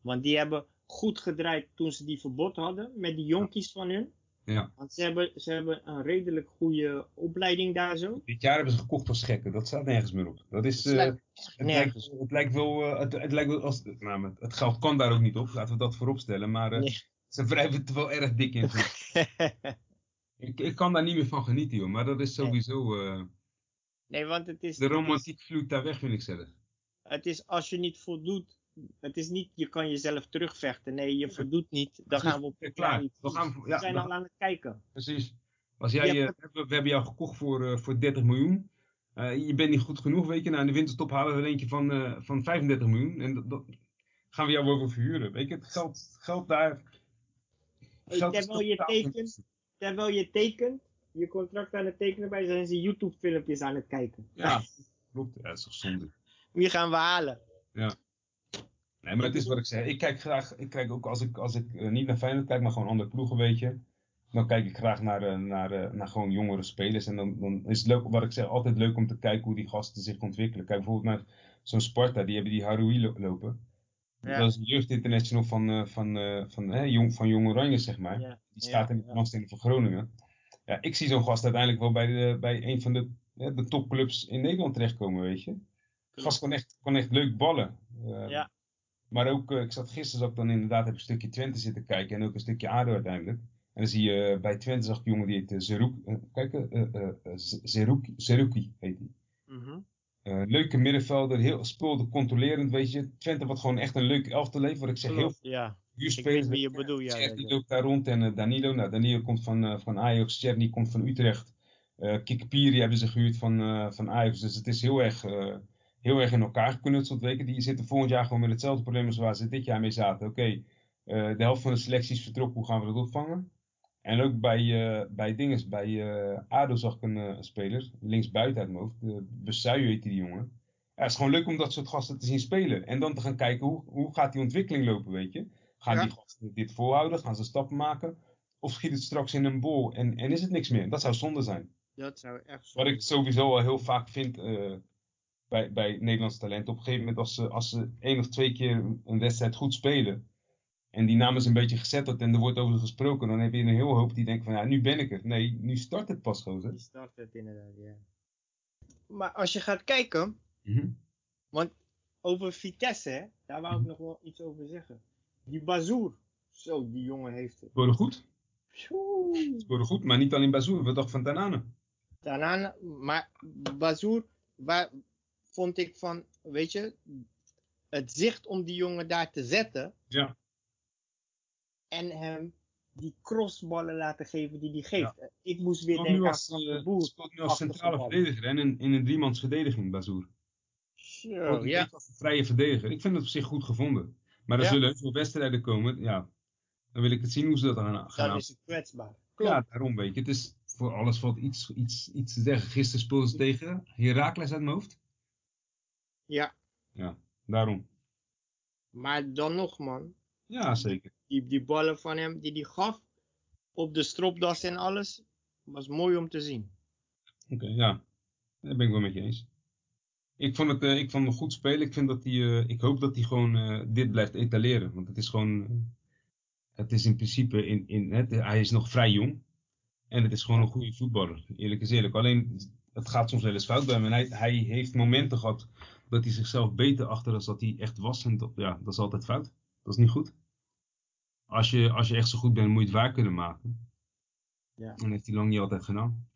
Want die hebben goed gedraaid toen ze die verbod hadden. Met die jonkies van hun. Ja. Want ze hebben, ze hebben een redelijk goede opleiding daar zo. Dit jaar hebben ze gekocht als gekken, dat staat nergens meer op. Dat is, eh, echt Het lijkt, het lijkt wel, eh, het, het lijkt wel als, nou, het geld kan daar ook niet op, laten we dat voorop stellen, maar eh, Nee. ze wrijven het er wel erg dik in. <laughs> ik. ik, kan daar niet meer van genieten, joh, maar dat is sowieso, eh, nee, want het is, de romantiek vloeit daar weg, vind ik zelf. het is als je niet voldoet. Het is niet, je kan jezelf terugvechten. Nee, je voldoet niet. Dan gaan we op ja, klaar. We gaan- ja, we zijn al aan het kijken. Precies. Als jij, we, we hebben jou gekocht voor, eh, voor 30 miljoen, Eh, je bent niet goed genoeg, weet je, nou in de winterstop halen we er eentje van, eh, van 35 miljoen en dat, dat gaan we jou voor verhuren, weet je, het geld, geld daar Hey, geld is terwijl je tekent, terwijl je tekent, je contract aan het tekenen bij, zijn ze YouTube filmpjes aan het kijken. Ja, klopt. Ja, dat is toch zonde. <laughs> Wie gaan we halen? Nee, maar het is wat ik zeg. Ik kijk graag, ik kijk ook als ik, als ik eh, niet naar Feyenoord kijk, maar gewoon andere ploegen, weet je. Dan kijk ik graag naar, eh, naar, eh, naar gewoon jongere spelers. En dan, dan is het leuk, wat ik zeg, altijd leuk om te kijken hoe die gasten zich ontwikkelen. Kijk bijvoorbeeld naar zo'n Sparta, die hebben die Haroui lo- lopen. Ja. Dat is een jeugdinternational van, van, van, jong, van Jong Oranje, zeg maar. Ja, Die staat ja, in de belangstelling van Groningen. Ja, ik zie zo'n gast uiteindelijk wel bij, de, bij een van de, de topclubs in Nederland terechtkomen, weet je. De gast kon echt, kon echt leuk ballen. Ja. Maar ook, eh, ik zat gisteren zat ik dan inderdaad heb ik een stukje Twente zitten kijken en ook een stukje ADO uiteindelijk. En dan zie je eh, bij Twente zag ik een jongen die heet uh, Zerouk, eh, kijk, Z- Zerouki, Zerouki heet. Mhm. Eh, leuke middenvelder, heel speelde controlerend, weet je. Twente wat gewoon echt een leuk elftal heeft, wat ik zeg, heel ja. veel Ik spelers. weet wie je bedoelt, ja. Cherny ja, ja. loopt daar rond en Danilo. Nou, Danilo komt van, eh, van Ajax, Cherny komt van Utrecht. eh Kikpiri hebben ze gehuurd van, van Ajax. Dus het is heel erg, heel erg in elkaar geknutseld. Je. Die zitten volgend jaar gewoon met hetzelfde probleem als waar ze dit jaar mee zaten. Oké, eh, de helft van de selectie is vertrokken, hoe gaan we dat opvangen? En ook bij, eh bij dinges, bij eh ADO zag ik een speler, linksbuiten uit mijn hoofd. Uh, heet die jongen. Ja, het is gewoon leuk om dat soort gasten te zien spelen. En dan te gaan kijken, hoe, hoe gaat die ontwikkeling lopen, weet je? Gaan Ja. die gasten dit volhouden? Gaan ze stappen maken? Of schiet het straks in een bol en, en is het niks meer? Dat zou zonde zijn. Dat zou echt Wat ik sowieso al heel vaak vind bij, bij Nederlands talent. Op een gegeven moment als ze, als ze één of twee keer een- wedstrijd goed spelen. En die naam is een beetje gezetteld en er wordt over gesproken. Dan heb je een heel hoop die denken van ja, nu ben ik er. Nee, nu start het pas gozer. Die start het inderdaad, ja. Maar als je gaat kijken, Mhm. over Vitesse, hè, daar wou ik nog wel iets over zeggen. Die Bazoer, zo, die jongen heeft het. Scoorde goed. Scoorde goed, maar niet alleen Bazoer. Wat dacht van Tanane? Daarna, maar Bazoer, waar vond ik van, weet je, het zicht om die jongen daar te zetten Ja. en hem die crossballen laten geven die hij geeft. Ja. Ik moest weer nu denken als, aan eh, de boer. speelt nu als centrale verdediger en in, in een driemans verdediging, Bazoer. Zo, ja. als een vrije verdediger. Ik vind het op zich goed gevonden. Maar er Ja. zullen veel wedstrijden komen. Ja, dan wil ik het zien hoe ze dat gaan, gaan Dan is het kwetsbaar. Klopt. Ja, daarom weet je. Het is voor alles wat iets, iets, iets te zeggen. Gisteren speelden ze tegen Herakles uit mijn hoofd. Ja, Ja, daarom. maar dan nog man, Ja, zeker. die, die ballen van hem die hij gaf op de stropdas en alles, was mooi om te zien. Oké, ja. Daar ben ik wel met je eens. Ik vond het, eh, ik vond hem goed spelen. Ik, vind dat hij, eh, ik hoop dat hij gewoon eh, dit blijft etaleren. Want het is gewoon... het is in principe... In, in, het, hij is nog vrij jong. En het is gewoon een goede voetballer. Eerlijk is eerlijk. Alleen, het gaat soms wel eens fout bij hem. En hij, hij heeft momenten gehad dat hij zichzelf beter achter dan dat hij echt was. En dat, ja, dat is altijd fout. Dat is niet goed. Als je, als je echt zo goed bent, moet je het waar kunnen maken. Ja. En dat heeft hij lang niet altijd gedaan.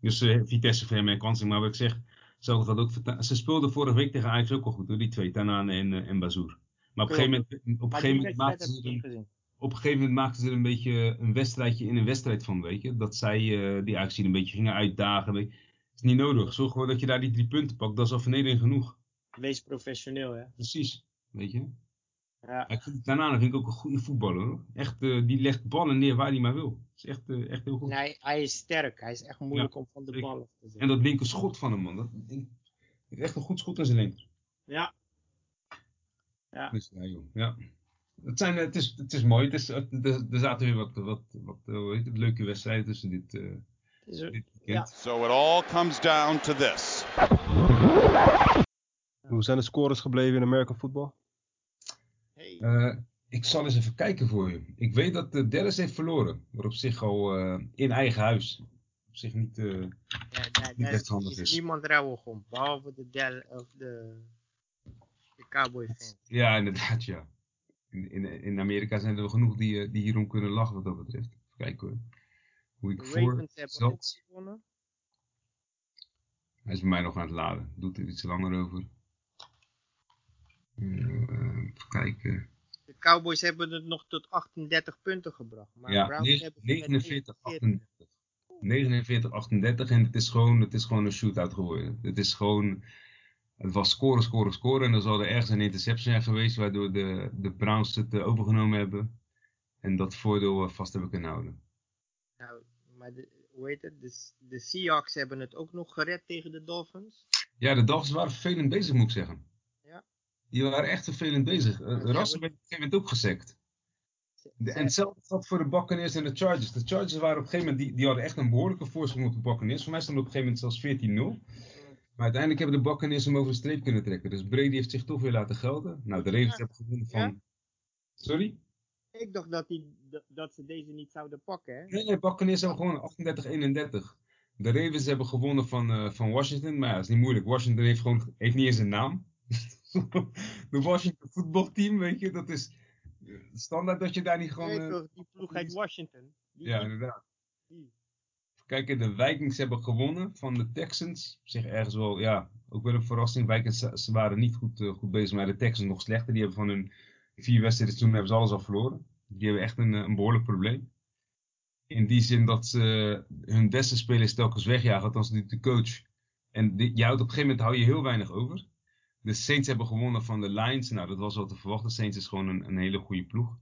Dus eh, Vitesse hem een kansing. Maar wat ik zeg, zou ik dat ook Ze speelden vorige week tegen Ajax ook al goed hoor, die twee, Tanane en, eh, en Bazoer. Maar op een gegeven moment, op een gegeven moment maakten ze er een, op een gegeven moment maakten ze er een beetje een wedstrijdje in een wedstrijd van, weet je. Dat zij eh, die Ajax een beetje gingen uitdagen. Weet je. Het is niet nodig. Zorg gewoon dat je daar die drie punten pakt. Dat is al vernedering genoeg. Wees professioneel, hè. Precies. Weet je. Ja. Ik vind Tanane vind ik ook een goede voetballer hoor. Echt, eh, die legt ballen neer waar hij maar wil. Dat is echt, eh, echt heel goed. Nee, hij is sterk. Hij is echt moeilijk om van de bal af te zetten. En dat linker schot van hem man. Dat heeft echt een goed schot in zijn linker. Ja. Ja. Dus, ja, joh. ja. Het, zijn, het, is, het is mooi. Het is, het- er, er zaten weer wat, wat, wat eh, hoe heet het, leuke wedstrijden tussen dit, eh, dit Ja. weekend. So it all comes down to this. Hoe zijn de scores gebleven in American football? Hey. Eh, ik zal eens even kijken voor je. Ik weet dat uh, Dallas heeft verloren. Maar op zich al eh, in eigen huis. Op zich niet... eh, Ja, niet echt handig is is. niemand rouwig om. Behalve de, Del of de, de Cowboy fans. ja, inderdaad ja. In, in, in Amerika zijn er wel genoeg die, eh, die hierom kunnen lachen wat dat betreft. Even kijken hoor. Hoe ik De voor zat. Hij is bij mij nog aan het laden. Doet er iets langer over. Eh, even kijken. De Cowboys hebben het nog tot 38 punten gebracht. Maar ja, Browns hebben het met 49, 49. 38. 49, 38 en het is gewoon, het is gewoon een shootout geworden. Het is gewoon, het was scoren, scoren, scoren en dan zal er ergens een interception zijn geweest waardoor de, de Browns het eh, overgenomen hebben. En dat voordeel eh, vast hebben kunnen houden. Nou, maar de, hoe heet het? De, de Seahawks hebben het ook nog gered tegen de Dolphins. Ja, de Dolphins waren vervelend bezig, moet ik zeggen. Die waren echt vervelend bezig. Russell ja, werd op een gegeven moment ook gesekt. De- En hetzelfde geldt voor de Buccaneers en de Chargers. De Chargers waren op een gegeven moment, die, die hadden echt een behoorlijke voorsprong op de Buccaneers. Voor mij stonden op een gegeven moment zelfs 14-0. Maar uiteindelijk hebben de Buccaneers hem over de streep kunnen trekken. Dus Brady heeft zich toch weer laten gelden. Nou, de Ravens Ja. hebben gewonnen van... Ja. Sorry? Ik dacht dat, die, dat, ze deze niet zouden pakken, hè? Nee, nee, Buccaneers hebben gewonnen 38-31. De Ravens hebben gewonnen van, eh, van Washington. Maar ja, dat is niet moeilijk. Washington heeft gewoon heeft niet eens een naam. <laughs> de Washington voetbalteam, weet je, dat is eh, standaard dat je daar niet gewoon... Nee, eh, toch, die ploeg Washington. Die, ja, inderdaad. die- Kijk, de Vikings hebben gewonnen van de Texans. Op zich ergens wel, ja, ook wel een verrassing. Vikings ze- waren niet goed, eh, goed bezig, maar de Texans nog slechter. Die hebben van hun vier wedstrijden toen hebben ze alles al verloren. Die hebben echt een, een behoorlijk probleem. In die zin dat ze hun beste spelers telkens wegjagen, althans de, de coach. En die, je houdt op een gegeven moment hou je heel weinig over. De Saints hebben gewonnen van de Lions. Nou, dat was wel te verwachten. Saints is gewoon een, een hele goede ploeg.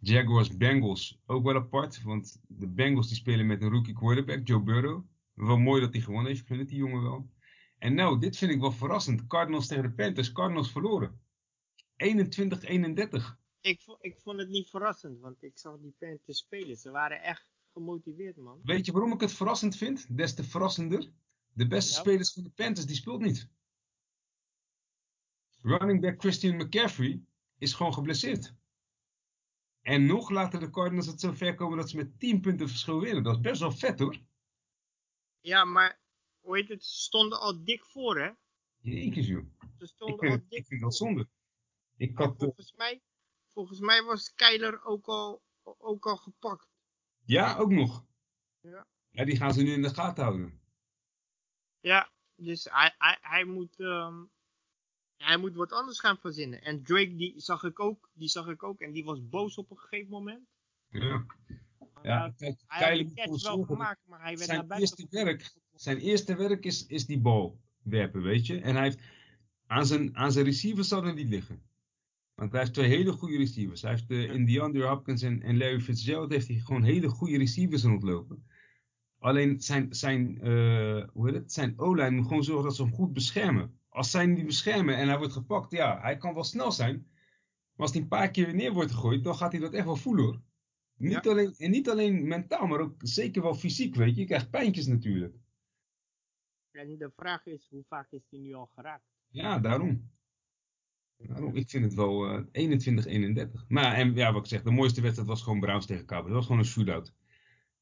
Jaguars, Bengals, ook wel apart. Want de Bengals die spelen met een rookie quarterback, Joe Burrow. Wel mooi dat hij gewonnen heeft, ik gun het die jongen wel. En nou, dit vind ik wel verrassend. Cardinals tegen de Panthers, Cardinals verloren. 21-31. ik, ik vond het niet verrassend, want ik zag die Panthers spelen. Ze waren echt gemotiveerd, man. Weet je waarom ik het verrassend vind? Des te verrassender. De beste spelers van de Panthers, die speelt niet. Running back Christian McCaffrey is gewoon geblesseerd. En nog laten de Cardinals het zo ver komen dat ze met 10 punten verschil winnen. Dat is best wel vet hoor. Ja, maar, hoe heet het? Ze stonden al dik voor, hè? Jezus joh. Ze stonden al dik ik vind dat zonde. Ik had, eh, volgens, mij, volgens mij was Kyler ook al, ook al gepakt. ja, ook nog. Ja. Ja, die gaan ze nu in de gaten houden. Ja, dus hij, hij, hij, moet, ehm, hij moet wat anders gaan verzinnen. En Drake, die zag ik ook, die zag ik ook. En die was boos op een gegeven moment. Ja, Hij ja kijk, hij had Kylie de catch wel gemaakt, maar hij werd zijn naar eerste werk- Zijn eerste werk is, is die bal werpen, weet je. En hij heeft aan zijn, aan zijn receivers zal er niet liggen. Want hij heeft twee hele goede receivers. Hij heeft uh, in DeAndre Hopkins en, en Larry Fitzgerald heeft hij gewoon hele goede receivers rondlopen. Alleen zijn, zijn, eh, hoe heet het? zijn O-lijn moet gewoon zorgen dat ze hem goed beschermen. Als zij hem niet beschermen en hij wordt gepakt, ja, hij kan wel snel zijn. Maar als hij een paar keer weer neer wordt gegooid, dan gaat hij dat echt wel voelen hoor. Niet Ja. alleen, en niet alleen mentaal, maar ook zeker wel fysiek, weet je. Je krijgt pijntjes natuurlijk. En de vraag is, hoe vaak is hij nu al geraakt? Ja, daarom. daarom. Ik vind het wel eh 21-31. Maar en, ja, wat ik zeg, de mooiste wedstrijd was gewoon Browns tegen Cowboys. Dat was gewoon een shootout.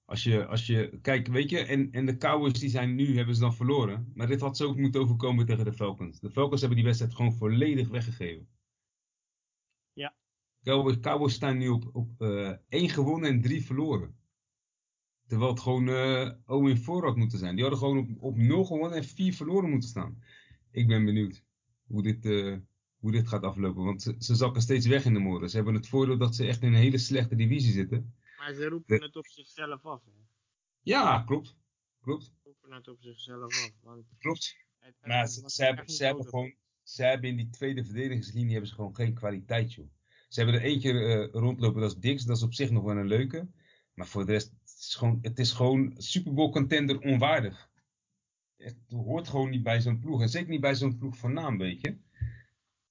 Als je, als je, kijk, weet je, en, en de Cowboys die zijn nu, hebben ze dan verloren. Maar dit had ze ook moeten overkomen tegen de Falcons. De Falcons hebben die wedstrijd gewoon volledig weggegeven. Ja. Cowboys, Cowboys staan nu op, op eh 1 gewonnen en 3 verloren. Terwijl het gewoon eh oh in voor had moeten zijn. Die hadden gewoon op, op 0 gewonnen en 4 verloren moeten staan. Ik ben benieuwd hoe dit, eh, hoe dit gaat aflopen. Want ze, ze zakken steeds weg in de moorden. Ze hebben het voordeel dat ze echt in een hele slechte divisie zitten. Maar ze roepen het op zichzelf af. Hè. Ja, klopt. Klopt. Ze roepen het op zichzelf af. Want Klopt. het, het Maar ze, hebben, ze hebben gewoon. Ze hebben in die tweede verdedigingslinie hebben ze gewoon geen kwaliteit, joh. Ze hebben er eentje eh, rondlopen, dat is Dix. Dat is op zich nog wel een leuke. Maar voor de rest, het is gewoon, het is gewoon Super Bowl contender onwaardig. Het hoort gewoon niet bij zo'n ploeg. En zeker niet bij zo'n ploeg van naam, weet je.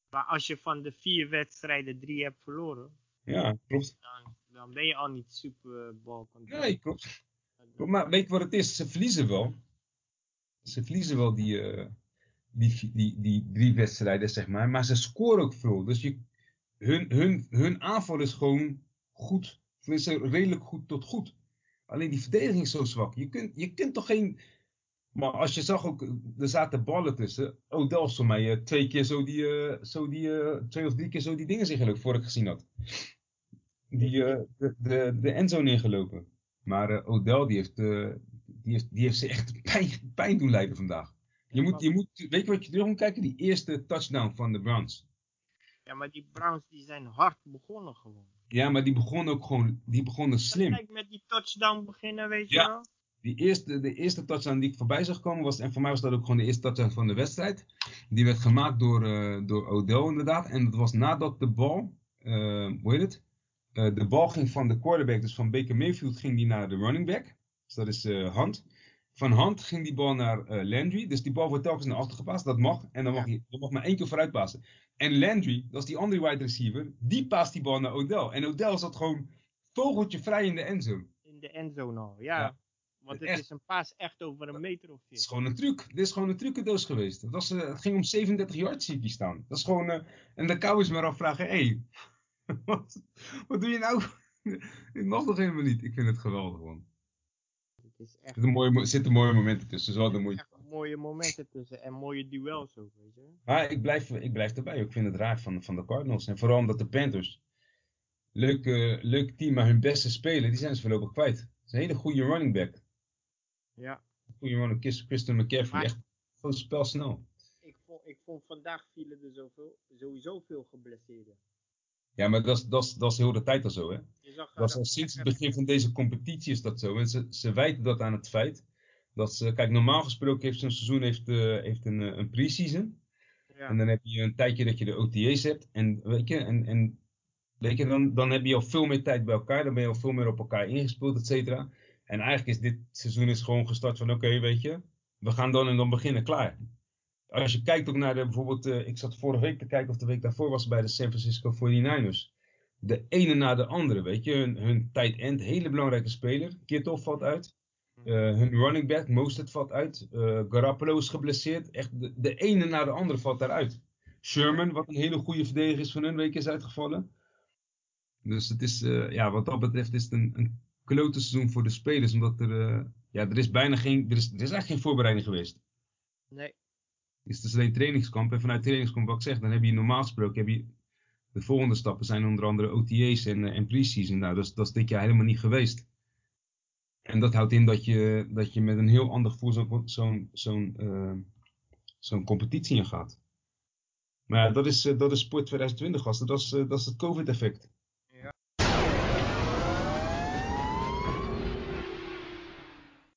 Maar als je van de vier wedstrijden drie hebt verloren, Ja, klopt. dan, dan ben je al niet Super Bowl contender. Nee, klopt. Maar weet je wat het is? Ze verliezen wel. Ze verliezen wel die, eh, die, die, die drie wedstrijden, zeg maar. Maar ze scoren ook veel. Dus je, hun, hun, hun aanval is gewoon goed. Tenminste, redelijk goed tot goed. Alleen die verdediging is zo zwak. Je kunt, je kunt toch geen... Maar als je zag ook, er zaten ballen tussen. Odell is voor mij eh, twee keer zo die, eh, zo die eh, twee of drie keer zo die dingen zich geloof voor ik gezien had. Die, eh, de, de, de endzone ingelopen. Maar eh, Odell die heeft, eh, die, heeft, die heeft ze echt <laughs> pijn, pijn doen lijden vandaag. Je moet, je moet, weet je wat je terug moet kijken? Die eerste touchdown van de Browns. Ja, maar die Browns die zijn hard begonnen gewoon. Ja, maar die begon ook gewoon, die begonnen slim. Kijk met die touchdown beginnen, weet je wel. Die eerste, de eerste touchdown die ik voorbij zag komen was, en voor mij was dat ook gewoon de eerste touchdown van de wedstrijd. Die werd gemaakt door, eh, door Odell inderdaad. En dat was nadat de bal, hoe heet het? Eh, de bal ging van de quarterback, dus van Baker Mayfield, ging die naar de running back. Dus dat is eh Hunt. Van Hunt ging die bal naar eh, Landry. Dus die bal wordt telkens naar achter gepast. Dat mag. En dan mag je, je mag maar één keer vooruit passen. En Landry, dat is die andere wide receiver, die past die bal naar Odell. En Odell zat gewoon vogeltje vrij in de endzone. In de endzone al, ja. Ja. Want het is een paas echt over een meter of Het is gewoon een truc. Dit is gewoon een trucendoos geweest. Het, was, het ging om 37 yards zie ik hier staan. Dat is gewoon... en de Cowboys maar afvragen, hé, hey, <laughs> wat, wat doe je nou? <laughs> Dit mag toch helemaal niet? Ik vind het geweldig, man. Het is Er echt, zitten mooie, mo- zitten mooie momenten tussen. Zo de moeite. echt mooie momenten tussen en mooie duels ook, weet je. Maar ik blijf, ik blijf erbij. Ik vind het raar van, van de Cardinals. En vooral omdat de Panthers... Leuk, eh, leuk team, maar hun beste speler, die zijn ze voorlopig kwijt. Het is een hele goede running back. Ja. Goede running Chris- Christian McCaffrey. Maar- Echt gewoon spelsnel. Ik vond, ik vond vandaag vielen er zoveel, sowieso veel geblesseerden. Ja, maar dat is, dat, is, dat is heel de tijd al zo, hè. Zag Dat is al sinds het begin van deze competitie is dat zo. En ze, ze wijten dat aan het feit dat ze... Kijk, normaal gesproken heeft zo'n seizoen heeft, eh, heeft een, eh, een pre-season. ja. En dan heb je een tijdje dat je de OTA's hebt. En weet je, en, en, weet je dan, dan heb je al veel meer tijd bij elkaar. Dan ben je al veel meer op elkaar ingespeeld, et cetera. En eigenlijk is dit seizoen is gewoon gestart van oké, weet je. We gaan dan en dan beginnen, klaar. Als je kijkt ook naar de, bijvoorbeeld, eh, ik zat vorige week te kijken of de week daarvoor was bij de San Francisco 49ers. De ene na de andere, weet je. Hun, hun tight end, hele belangrijke speler. Kittle valt uit. Eh, hun running back, Mostert valt uit. Eh Garoppolo is geblesseerd. Echt, de, de ene na de andere valt daaruit. Sherman, wat een hele goede verdediger is van hun week, is uitgevallen. Dus het is, ja, wat dat betreft is het een, een klote seizoen voor de spelers. Omdat er, ja, er is bijna geen, er is, er is eigenlijk geen voorbereiding geweest. Nee, Is alleen trainingskamp. En vanuit trainingskamp, wat ik zeg, dan heb je normaal gesproken, heb je, de volgende stappen zijn onder andere OTA's en, eh, en pre-season. Nou, dat is, dat is dit jaar helemaal niet geweest. En dat houdt in dat je, dat je met een heel ander gevoel zo'n zo'n eh, zo'n competitie in gaat. Maar ja, dat is, eh, dat is Sport 2020 gasten. Dat is, dat is het COVID-effect.